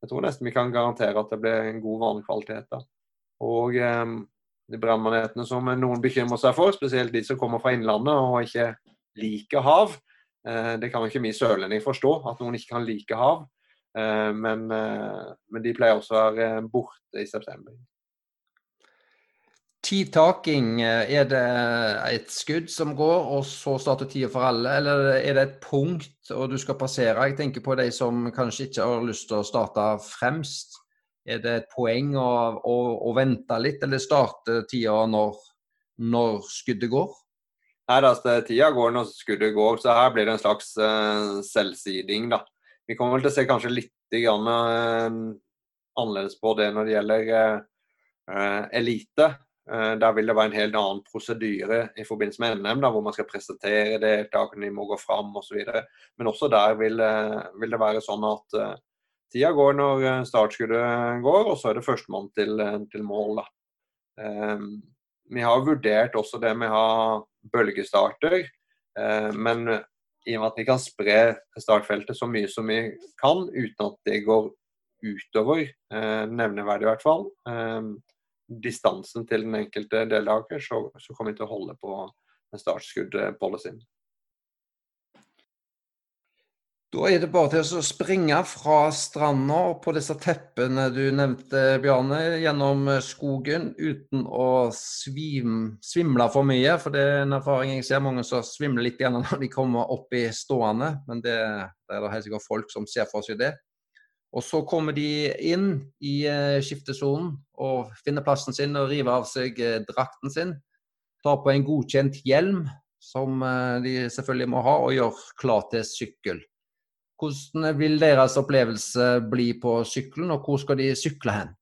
jeg tror nesten vi kan garantere at det blir en god vannkvalitet. da. Og eh, de brannmanetene som noen bekymrer seg for, spesielt de som kommer fra innlandet og ikke liker hav, eh, det kan jo ikke vi sørlendinger forstå, at noen ikke kan like hav. Eh, men, eh, men de pleier også å være borte i september. Tidtaking, taking, er det et skudd som går, og så starter tida for alle? Eller er det et punkt og du skal passere? Jeg tenker på de som kanskje ikke har lyst til å starte fremst. Er det et poeng å, å, å vente litt, eller starte tida når, når skuddet går? Nei, altså, Tida går når skuddet går, så her blir det en slags uh, selvsiding. da. Vi kommer vel til å se kanskje litt grann, uh, annerledes på det når det gjelder uh, elite. Eh, der vil det være en helt annen prosedyre i forbindelse med NM, da, hvor man skal presentere deltakerne, de må gå fram osv. Men også der vil, vil, det være sånn at uh, tida går når startskuddet går, og så er det førstemann til, til mål. Um, vi har vurdert også det med å ha bølgestarter, uh, men i og med at vi kan spre startfeltet så mye som vi kan, uten at det går utover, uh, nevneverdig i hvert fall, eh, distansen til den enkelte deltaker, så, så kommer vi til å holde på startskudd-policyen. Da er det bare til å springe fra stranda og på disse teppene du nevnte, Bjarne, gjennom skogen uten å svim, svimle for mye. For det er en erfaring jeg ser mange som svimler litt når de kommer opp i stående. Men det, det er det helt sikkert folk som ser for seg det. Og så kommer de inn i eh, skiftesonen og finner plassen sin og river av seg eh, drakten sin. Tar på en godkjent hjelm, som eh, de selvfølgelig må ha, og gjør klar til sykkel. Hvordan vil deres opplevelse bli på sykkelen, og hvor skal de sykle hen?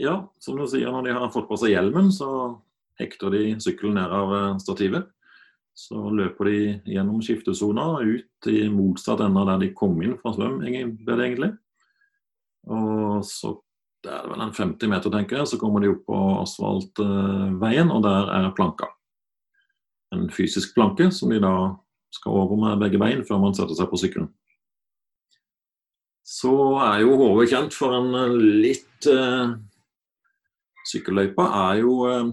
Ja, som du sier, når de har fått på seg hjelmen, så hekter de sykkelen ned av stativet. Så løper de gjennom skiftesona ut i motsatt ende der de kom inn fra svøm, egentlig. Og så det er vel en 50 meter, tenker jeg, så kommer de opp på asfaltveien, og der er planka. En fysisk planke som de da skal over med begge bein før man setter seg på sykkelen. Så er jo HV kjent for en litt eh, Sykkelløypa er jo eh,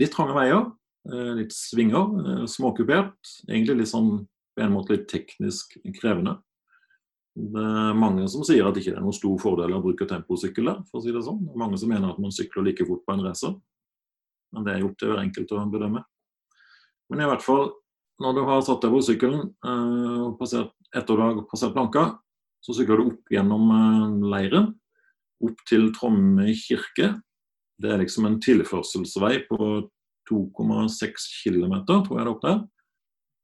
litt trange veier, litt svinger, eh, småkupert. Egentlig litt sånn på en måte litt teknisk krevende. Det er mange som sier at det ikke er noen stor fordel å bruke temposykkel der, for å si det sånn. Det er mange som mener at man sykler like fort på en racer. Men det er gjort til hver enkelt å bedømme. Men i hvert fall når du har satt deg på sykkelen og passert, etter du har passert planka, så sykler du opp gjennom eh, leiren, opp til Tromme kirke. Det er liksom en tilførselsvei på 2,6 km, tror jeg det er opp der.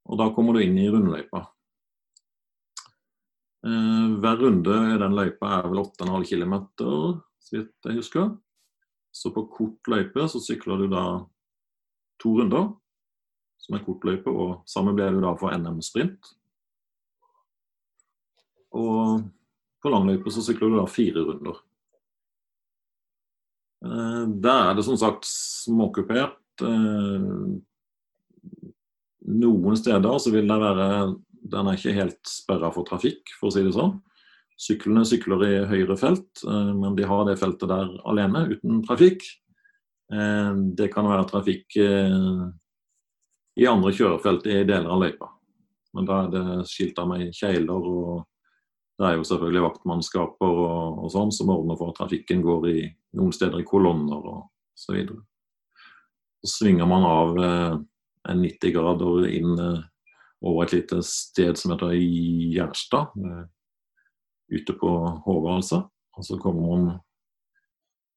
Og da kommer du inn i rundløypa. Eh, hver runde i den løypa er vel 8,5 km, så vidt jeg husker. Så på kort løype så sykler du da to runder som er kortløype, og samme blir du da for NM-sprint. Og på langløype så sykler du da fire runder. Eh, der er det som sagt småkupert. Eh, noen steder så vil det være Den er ikke helt sperra for trafikk, for å si det sånn. Syklene sykler i høyre felt, eh, men de har det feltet der alene, uten trafikk. Det kan være trafikk i andre kjørefelt i deler av løypa. Men da er det skilta med kjegler, og det er jo selvfølgelig vaktmannskaper og, og sånn som ordner for at trafikken går i noen steder i kolonner og så videre. Så svinger man av eh, en 90 grader inn eh, over et lite sted som heter Gjerstad, eh, ute på Håvard, altså. Og så kommer man,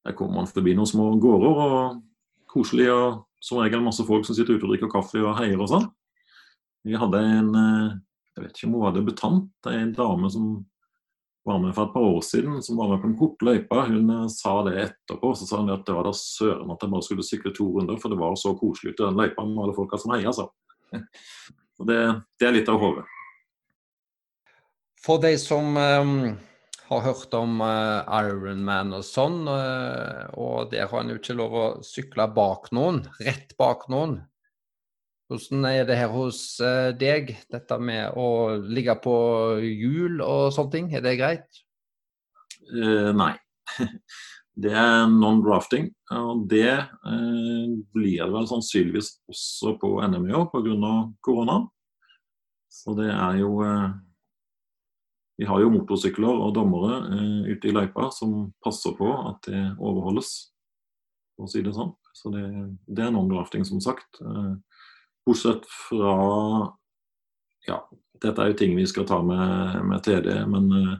der kommer man forbi noen små gårder og koselig og som regel masse folk som sitter ute og drikker kaffe og heier og sånn. Vi hadde en jeg vet ikke om hun var debutant, en dame som var med for et par år siden, som var med på en kort løype. Hun eh, sa det etterpå, så sa hun at det var da søren at jeg bare skulle sykle to runder, for det var så koselig ute den løypa med alle folka som heier, altså. Det, det er litt av hodet. For de som um har hørt om uh, Ironman og sånn, uh, og der har en jo ikke lov å sykle bak noen, rett bak noen. Hvordan er det her hos uh, deg, dette med å ligge på hjul og sånne ting? Er det greit? nei. Det er non-drafting, og det blir det vel sannsynligvis også på NM i år pga. korona. Så det er jo vi har jo motorsykler og dommere eh, ute i løypa som passer på at det overholdes, for å si det sånn. Så det, det er non-drafting, som sagt. Bortsett fra Ja, dette er jo ting vi skal ta med, med TD, men eh,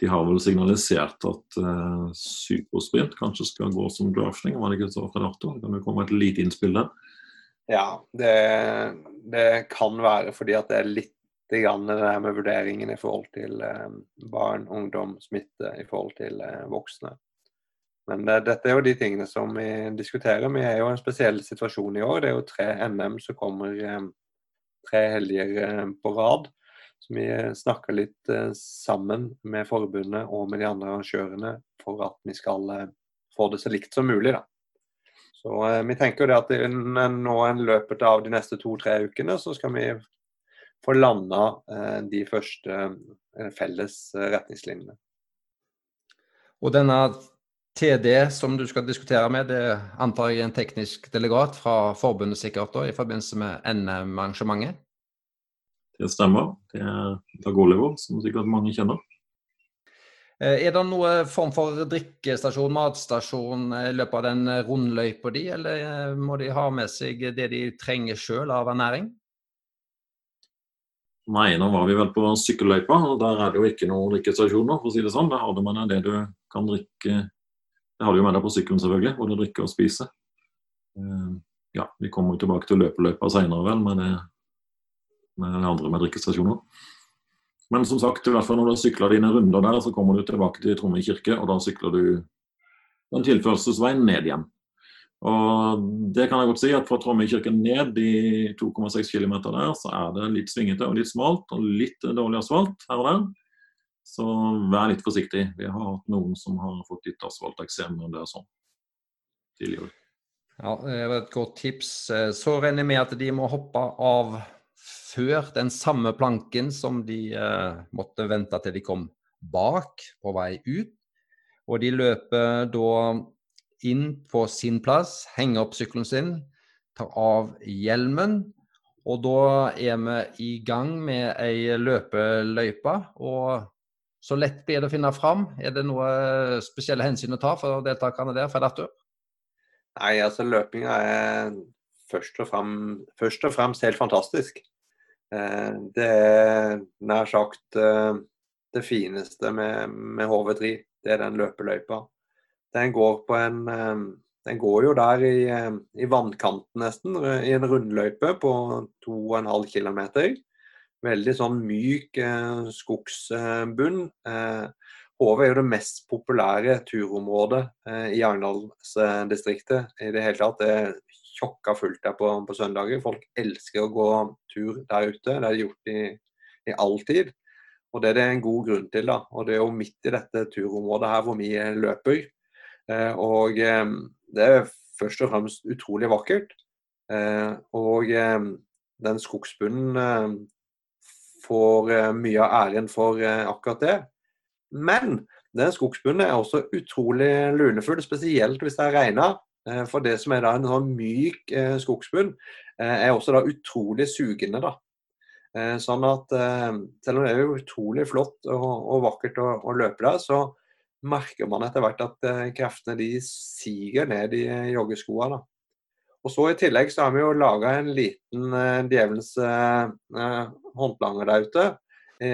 de har vel signalisert at uh, supersprint kanskje skal gå som drafting, var det ikke så, Fredato? Kan det komme et lite innspill der? Ja, det, det, kan være fordi at det er litt grann det her med vurderingen i forhold til eh, barn, ungdom, smitte i forhold til voksne. Men det, dette er jo de tingene som vi diskuterer. Vi er jo i en spesiell situasjon i år. Det er jo tre NM som kommer um, tre helger um, på rad. Så vi snakker litt sammen med forbundet og med de andre arrangørene for at vi skal få det så likt som mulig. da. Så Vi tenker jo det at nå i løpet av de neste to-tre ukene så skal vi få landa de første felles retningslinjene. Og denne TD som du skal diskutere med, det antar jeg er en teknisk delegat fra forbundet sikkert da, i forbindelse med NM-arrangementet? Det stemmer. Det er Dag Oliver, som sikkert mange kjenner. Eh, er det noen form for drikkestasjon, matstasjon i løpet av den rundløypa di, eller eh, må de ha med seg det de trenger sjøl av ernæring? Nei, nå var vi vel på sykkelløypa, og der er det jo ikke noen drikkestasjoner, for å si det sånn. Der hadde man det du kan drikke Det har du jo med deg på sykkelen, selvfølgelig, både drikke og spise. Eh, ja, vi kommer jo tilbake til løpeløypa seinere, vel, med det med andre med drikkestasjoner. Men som sagt, i hvert fall når du har sykla dine runder der, så kommer du tilbake til Tromme kirke, og da sykler du en tilførselsvei ned igjen. Og det kan jeg godt si at Fra Trondheimkirken ned de 2,6 km der, så er det litt svingete og litt smalt og litt dårlig asfalt her og der. Så vær litt forsiktig. Vi har hatt noen som har fått litt asfalteksem og det er sånn tidligere. Ja, Det var et godt tips. Så regner jeg med at de må hoppe av før den samme planken som de eh, måtte vente til de kom bak på vei ut. Og de løper da inn på sin plass, henger opp sykkelen sin, tar av hjelmen. Og da er vi i gang med ei løpeløype. Og så lett blir det å finne fram. Er det noe spesielle hensyn å ta for deltakerne der, Feddatur? Nei, altså løpinga er først og, frem, først og, fremst helt fantastisk. Eh, det er nær sagt eh, det fineste med, med HV3. Det er den løpeløypa. Den går på en eh, Den går jo der i, eh, i vannkanten nesten, i en rundløype på 2,5 km. Veldig sånn myk eh, skogsbunn. Eh, Hove er jo det mest populære turområdet eh, i Arendalsdistriktet i det hele tatt. Det er tjokka fullt der på, på, søndager. Folk elsker å gå tur der ute. Det er gjort i, i all tid. Og det er det en god grunn til. da. Og det er jo midt i dette turområdet her hvor vi løper. Eh, og eh, det er først og fremst utrolig vakkert. Eh, og den skogsbunnen får mye av æren for akkurat det. Men den skogsbunnen er også utrolig lunefull, spesielt hvis det er regna. For det som er da en sånn myk skogsbunn, er også da utrolig sugende. da. Sånn at selv om det er utrolig flott og, vakkert å, løpe der, så merker man etter hvert at eh, kreftene de siger ned i joggeskoene. Og så I tillegg så har vi jo laga en liten djevelens håndlanger der ute i,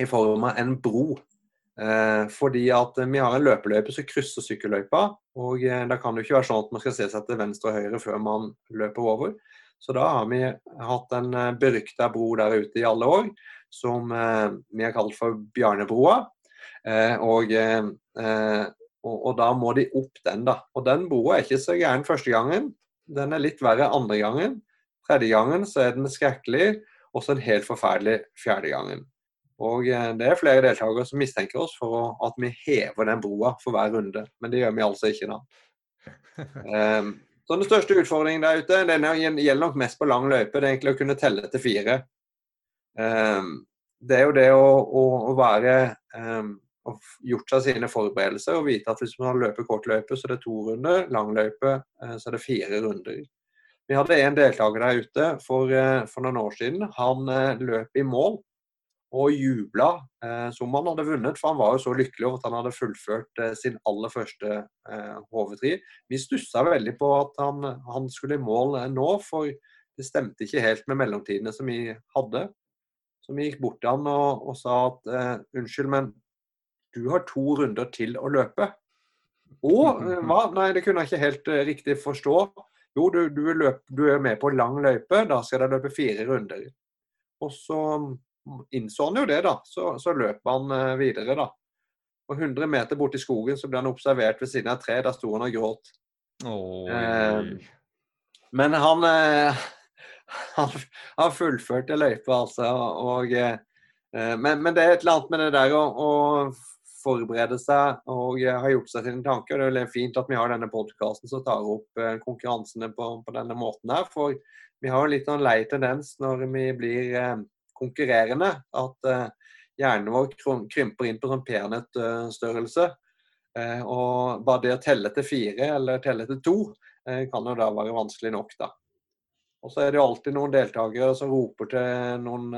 i, form av en bro. Eh, fordi at vi har en løpeløype som krysser sykkelløypa. og eh, Da kan det jo ikke være sånn at man skal se seg til venstre og høyre før man løper over. Så da har vi hatt en uh, berykta bro der ute i alle år, som vi har kalt for Bjarnebroa. Eh, og, eh, og, og, da må de opp den, da. Og den broa er ikke så gæren første gangen. Den er litt verre andre gangen. Tredje gangen så er den skrekkelig, og så en helt forferdelig fjerde gangen. Og eh, det er flere deltakere som mistenker oss for at vi hever den broa for hver runde, men det gjør vi altså ikke da. Um, så Den største utfordringen der ute den gjelder nok mest på lang løype. Det er egentlig å kunne telle til fire. Um, det er jo det å, å, å være um, og gjort seg sine forberedelser og vite at hvis man har løpet kort løype, så er det to runder. Lang løype, så så er det fire runder. Vi hadde en deltaker der ute for, eh, for noen år siden. Han eh, løp i mål og jubla eh, som han hadde vunnet, for han var jo så lykkelig over at han hadde fullført eh, sin aller første eh, HV3. Vi stussa veldig på at han, han skulle i mål nå, for det stemte ikke helt med mellomtidene som vi hadde. Så vi gikk bort til han og, og sa at unnskyld, men du har to runder til å løpe. Eh, hva? Nei, det kunne jeg ikke helt riktig forstå. Jo, du, du, løp, du, er med på lang løype, da skal du løpe fire runder. Og så mm, innså han jo det, da. Så, så løp han uh, videre, da. Og 100 meter borti i skogen så ble han observert ved siden av et tre. Da sto han og gråt. Eh, men han, eh, han har fullført løypa, altså. Og, eh, men, men, det er et eller annet med det der å, å forberede seg og har gjort seg sine tanker. Det er fint at vi har denne podkasten som tar opp eh, konkurransene på, på, denne måten her. For vi har en litt sånn lei tendens når vi blir eh, konkurrerende, at eh, hjernen vår krymper inn på sånn peanøttstørrelse. Og bare det å telle til fire eller telle til to kan jo da være vanskelig nok, da. Og så er det jo alltid noen deltakere som roper til noen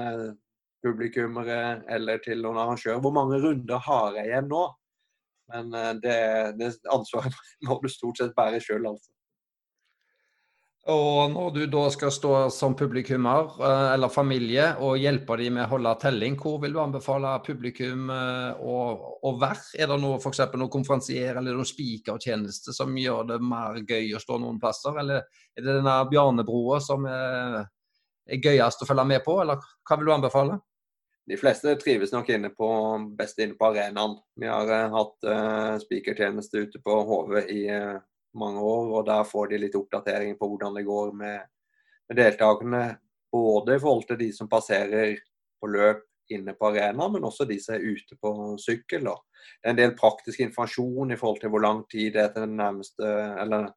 publikummere eller til noen arrangører. Hvor mange runder har jeg igjen nå? Men eh, det, det ansvaret må du stort sett bære sjøl, altså. Og når du da skal stå som publikummer eh, eller familie og hjelpe dem med å holde telling, hvor vil du anbefale publikum eh, å, å være? Er det noe, for noen konferansier eller noen spikertjeneste som gjør det mer gøy å stå noen plasser? Eller er det denne Bjarnebroa som er, er gøyest å følge med på, eller hva vil du anbefale? De fleste trives nok inne på, best inne på arenaen. Vi har uh, hatt uh, spikertjeneste ute på HV i uh, mange år, og der får de litt oppdatering på hvordan det går med, med deltakerne. Både i forhold til de som passerer på løp inne på arenaen, men også de som er ute på sykkel. Da. Det er en del praktisk informasjon i forhold til hvor lang tid det er til nærmeste,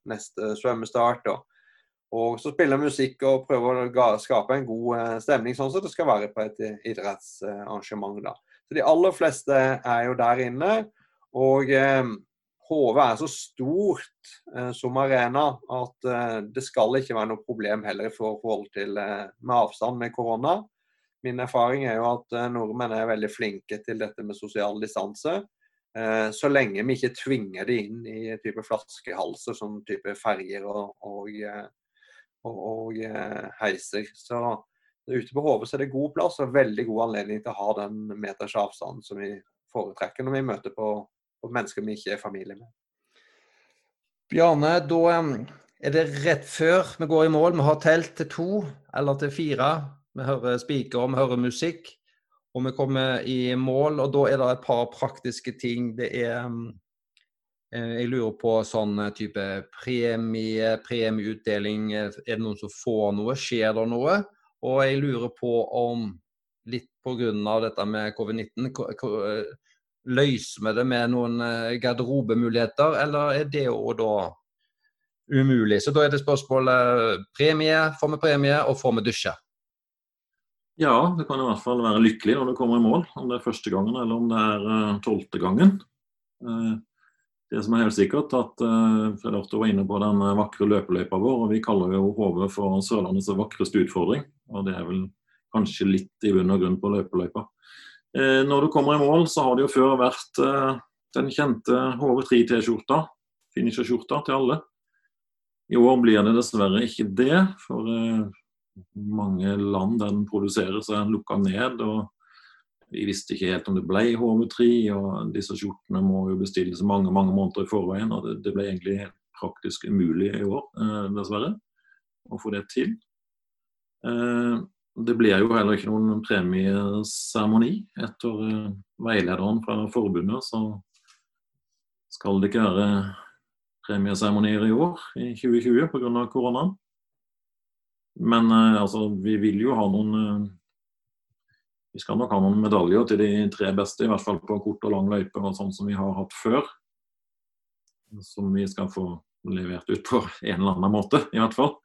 neste svømmestart. Og og så spiller musikk og prøver å skape en god eh, stemning, sånn som det skal være på et eh, idrettsarrangement. da. Så De aller fleste er jo der inne. Og eh, HV er så stort eh, som arena at eh, det skal ikke være noe problem heller for forhold til eh, med avstand med korona. Min erfaring er jo at nordmenn er veldig flinke til dette med sosial distanse. Så lenge vi ikke tvinger det inn i type flaskehalser som type ferger og, og og, og eh, heiser. Så ute på Hove er det god plass og veldig god anledning til å ha den meters avstand som vi foretrekker når vi møter på, på mennesker vi ikke er familie med. Bjarne, da er det rett før vi går i mål. Vi har telt til to eller til fire. Vi hører spiker, vi hører musikk. Og vi kommer i mål, og da er det et par praktiske ting. Det er jeg lurer på sånn eh, type premie, premieutdeling. Eh, er det noen som får noe? Skjer det noe? Og jeg lurer på om, litt pga. dette med covid-19, løser vi det med noen garderobemuligheter, eller er det òg da umulig? Så da er det spørsmålet premie, får vi premie, og får vi dusje? Ja, du kan i hvert fall være lykkelig når du kommer i mål. Om det er første gangen eller om det er tolvte gangen. Det som er helt sikkert, at uh, Fred Otto var inne på den vakre løpeløypa vår. og Vi kaller jo HV for Sørlandets vakreste utfordring. og Det er vel kanskje litt i bunn og grunn på løpeløypa. Eh, når du kommer i mål, så har det jo før vært eh, den kjente HV3-T-skjorta, finisherskjorta til alle. I år blir det dessverre ikke det, for eh, mange land den produseres er lukka ned. og vi visste ikke helt om det ble HV3, og disse skjortene må jo bestilles mange mange måneder i forveien. og Det, det ble egentlig helt praktisk umulig i år, eh, dessverre, å få det til. Eh, det blir jo heller ikke noen premieseremoni. Etter eh, veilederen fra forbundet så skal det ikke være premieseremonier i år, i 2020, pga. koronaen. Men eh, altså, vi vil jo ha noen eh, vi skal nok ha noen medaljer til de tre beste, i hvert fall på kort og lang løype, og sånn som vi har hatt før. Som vi skal få levert ut på en eller annen måte, i hvert fall.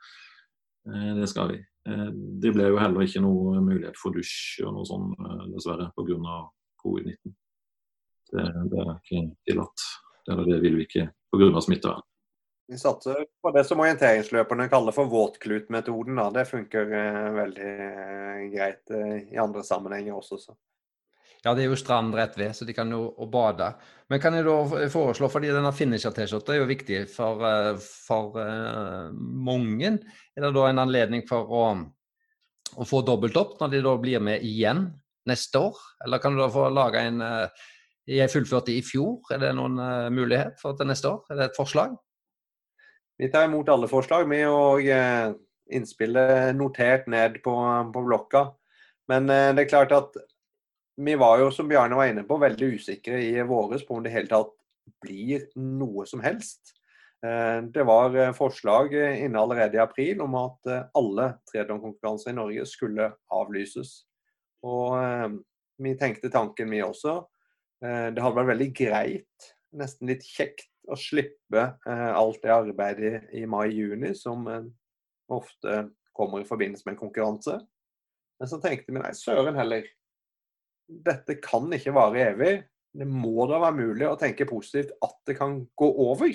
Eh, det skal vi. Eh, det ble jo heller ikke noe mulighet for dusj og noe sånt, eh, dessverre, pga. covid-19. Det, det, er ikke tillatt. Eller det vil vi ikke pga. smittevern. Vi satser på det som orienteringsløperne kaller for våtklutmetoden. Det funker eh, veldig eh, greit eh, i andre sammenhenger også. Så. Ja, det er jo strand rett ved, så de kan jo bade. Men kan jeg da foreslå, fordi denne finisher-T-skjorta er jo viktig for, for uh, mange, er det da en anledning for å, å få dobbelt opp når de da blir med igjen neste år? Eller kan du da få lage en uh, Jeg fullførte i fjor, er det noen uh, mulighet for til neste år? Er det et forslag? Vi tar imot alle forslag med og eh, innspillet notert ned på, på blokka. Men eh, det er klart at vi var jo, som Bjarne var inne på, veldig usikre i våres på om det hele tatt blir noe som helst. Eh, det var forslag inne allerede i april om at alle triatlonkonkurranser i Norge skulle avlyses. Og vi tenkte tanken, vi også. Det hadde vært veldig greit, nesten litt kjekt, å slippe alt det arbeidet i mai-juni som ofte kommer i forbindelse med en konkurranse. Men så tenkte vi nei, søren heller dette kan ikke vare evig. Det må da være mulig å tenke positivt at det kan gå over.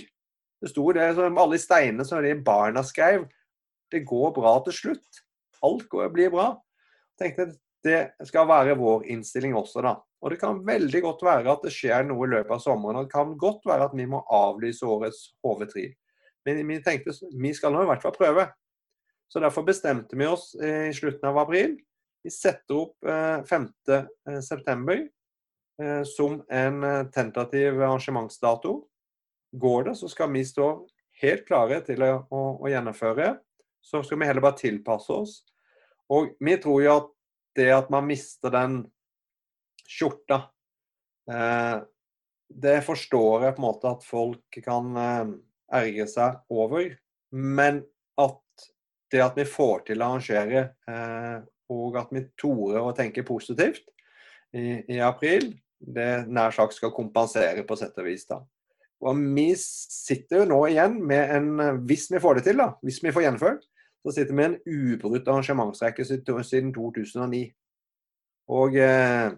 Det sto det som alle steinene som de barna skrev. Det går bra til slutt. Alt går, blir bra. Jeg tenkte Det skal være vår innstilling også, da. Og det kan veldig godt være at det skjer noe i løpet av sommeren. Og det kan godt være at vi må avlyse årets HV3. Men vi tenkte vi skal nå i hvert fall prøve. Så derfor bestemte vi oss i slutten av april vi setter opp 5.9 eh, eh, som en eh, tentativ arrangementsdato. Går det, så skal vi stå helt klare til å, å, å, gjennomføre. Så skal vi heller bare tilpasse oss. Og vi tror jo at det at man mister den skjorta eh, Det forstår jeg på en måte at folk kan eh, ergre seg over. Men at det at vi får til å arrangere eh, og at vi torde å tenke positivt i, i, april, det nær sagt skal kompensere på sett og vis. da. Og Vi sitter jo nå igjen med en Hvis vi får det til, da, hvis vi får gjennomført, så sitter vi med en ubrutt arrangementsrekke siden 2009. Og eh,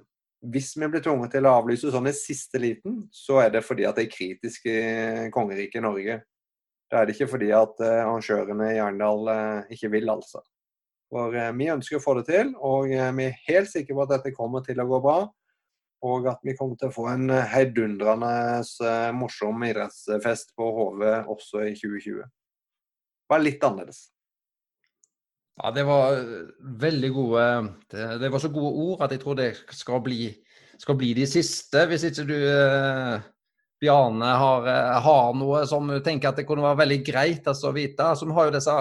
hvis vi blir tvunget til å avlyse sånn i siste liten, så er det fordi at det er kritisk i kongeriket Norge. Da er det ikke fordi at eh, arrangørene i Arendal eh, ikke vil, altså. For eh, vi ønsker å få det til, og eh, vi er helt sikre på at dette kommer til å gå bra. Og at vi kommer til å få en eh, heidundrende morsom idrettsfest på HV også i 2020. Bare litt annerledes. Ja, det var veldig gode det, det, var så gode ord at jeg tror det skal bli, skal bli de siste. Hvis ikke du, Bjarne, har, har, noe som du tenker at det kunne være veldig greit altså, å vite. Altså, vi har jo disse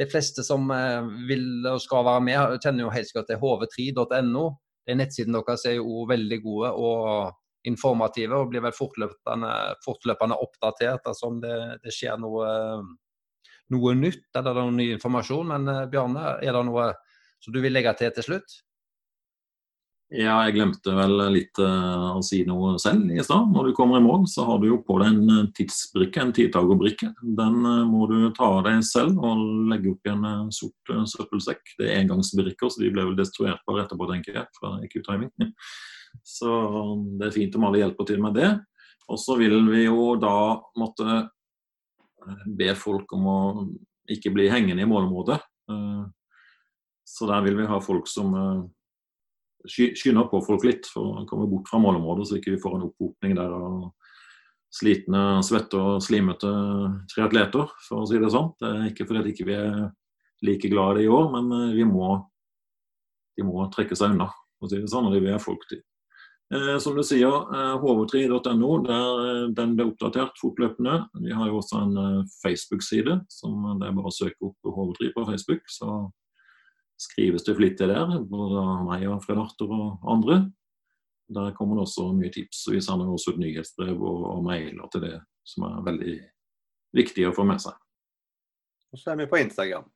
de fleste som eh, vil og skal være med, kjenner jo helt sikkert til hv3.no. Nettsiden deres er jo veldig gode og informative og blir vel fortløpende, fortløpende oppdatert om det, det skjer noe, noe, nytt eller noe ny informasjon. Men eh, Bjarne, er det noe som du vil legge til til slutt? Ja, jeg glemte vel litt uh, å si noe selv i stad. Når du kommer i mål, så har du jo på deg en eh, tidsbrikke, en tidtagerbrikke. Den må du ta av deg selv og legge opp i en sort søppelsekk. Det er engangsbrikker, så de ble vel destruert bare etterpå, tenker jeg, fra IQ-timing. Så det er fint om alle hjelper til med det. Og så vil vi jo da måtte be folk om å ikke bli hengende i målområdet. Så der vil vi ha folk som skynder på folk litt for å komme bort fra målområdet, så ikke vi får en opphopning der av slitne, svette og slimete triatleter, for å si det sånn. Det er ikke fordi vi ikke er like glad i det i år, men eh, vi må, de må trekke seg unna, å si det sånn, og det vil jeg folk til. Eh, som du sier, eh, hv3.no, eh, den blir oppdatert fortløpende. Vi har jo også en eh, Facebook-side, som det er bare å søke opp HV3 på Facebook. så skrives det flittig der, både av meg og Fred Arthur og andre. Der kommer det også mye tips. Vi sender også ut nyhetsbrev og, og mailer til det, som er veldig viktig å få med seg. Og så er vi på Instagram.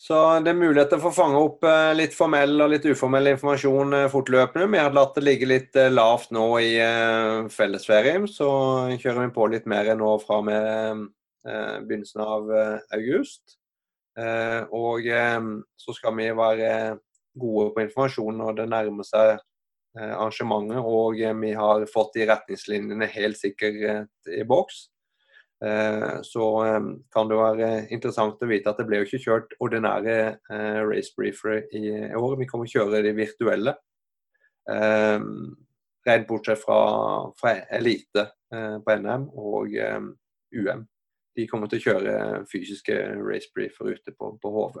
Så det er muligheter for å fange opp eh, litt formell og litt uformell informasjon eh, fortløpende. Vi har latt det ligge litt eh, lavt nå i fellesferien, så kjører vi på litt mer nå fra med begynnelsen av august. Og så skal vi være gode på informasjon når det nærmer seg arrangementet. Og vi har fått de retningslinjene helt sikkert i boks. Så kan det være interessant å vite at det ble jo ikke kjørt ordinære race briefere i år. Vi kommer å kjøre de virtuelle. Rent bortsett fra, fra elite på NM og UM de kommer til å kjøre fysiske racebriefer ute på, på HV.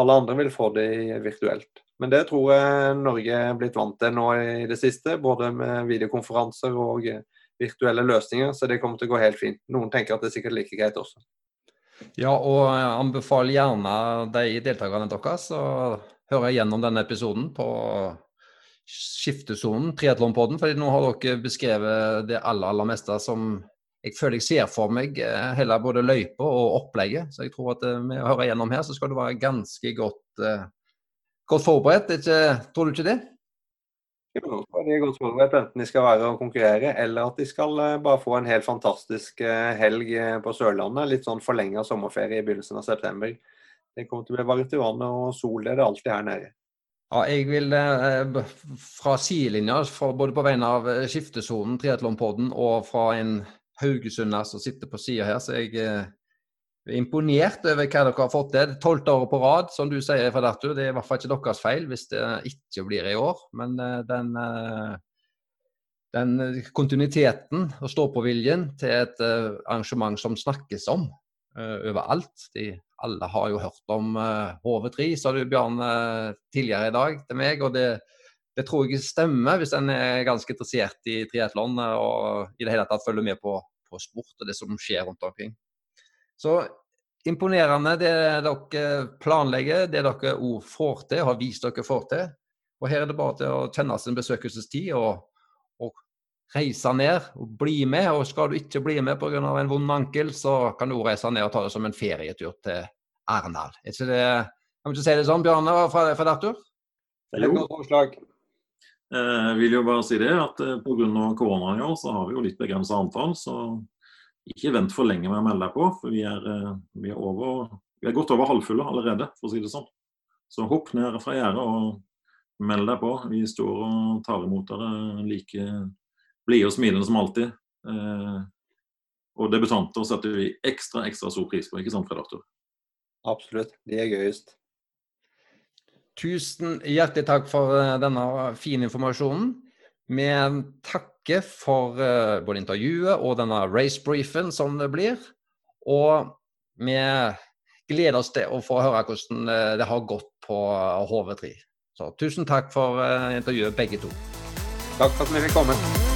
Alle andre vil få det virtuelt. Men det tror jeg Norge er blitt vant til nå i det siste, både med videokonferanser og virtuelle løsninger, så det kommer til å gå helt fint. Noen tenker at det er sikkert like greit også. Ja, og anbefal gjerne de deltakerne deres å høre gjennom denne episoden på skiftesonen, triatlonpodden. fordi nå har dere beskrevet det aller, aller meste som jeg føler jeg ser for meg eh, heller både løypa og opplegget. Så jeg tror at eh, med å høre gjennom her, så skal du være ganske godt, uh, godt forberedt. Tror du ikke det? Jo, de er godt forberedt enten de skal være og konkurrere, eller at de skal bare få en helt fantastisk helg på Sørlandet. Litt sånn forlenga sommerferie i begynnelsen av september. Det kommer til å bli varmt i vannet og sol. Det er det alltid her nede. Ja, jeg vil eh, fra sidelinja, både på vegne av Skiftesonen, Triatlonpodden, og fra en haugesunder som sitter på sida her, så jeg eh, imponert over hva dere har fått til. Tolvte året på rad, som du sier, Fred Arthur. Det er i hvert fall ikke deres feil hvis det ikke blir i år. Men eh, den, den kontinuiteten og stå-på-viljen til et arrangement som snakkes om overalt. De alle har jo hørt om uh, HV3, sa du Bjørn tidligere i dag til meg. og det, det, tror jeg stemmer hvis en er ganske interessert i triatlon og i det hele tatt følger med på, på, sport og det som skjer rundt omkring. Så imponerende det dere planlegger, det dere òg får til, har vist dere får til. Og her er det bare til å kjenne sin besøkelsestid og, og reise ned og bli med. Og skal du ikke bli med pga. en vond ankel, så kan du reise ned og ta det som en ferietur til Arendal. Ikke det, kan vi ikke si det sånn, Bjørne og fra Arthur? Er godt. Eh, jeg vil jo bare si det at eh, pga. korona i år så har vi jo litt begrensa antall. Så ikke vent for lenge med å melde deg på, for vi er, eh, vi er, over, vi er godt over halvfulle allerede, for å si det sånn. Så hopp ned fra gjerdet og meld deg på. Vi står og tar imot dere like blide og smilende som alltid. Eh, og debutanter setter vi ekstra ekstra stor pris på, ikke sant Fred? Absolutt. De er gøyest. Tusen hjertelig takk for eh, denne fine informasjonen. Vi takker for uh, både intervjuet og denne racebriefen som det blir. Og vi gleder oss til å få høre hvordan det har gått på HV3. Så tusen takk for intervjuet, begge to. Takk for at vi fikk komme.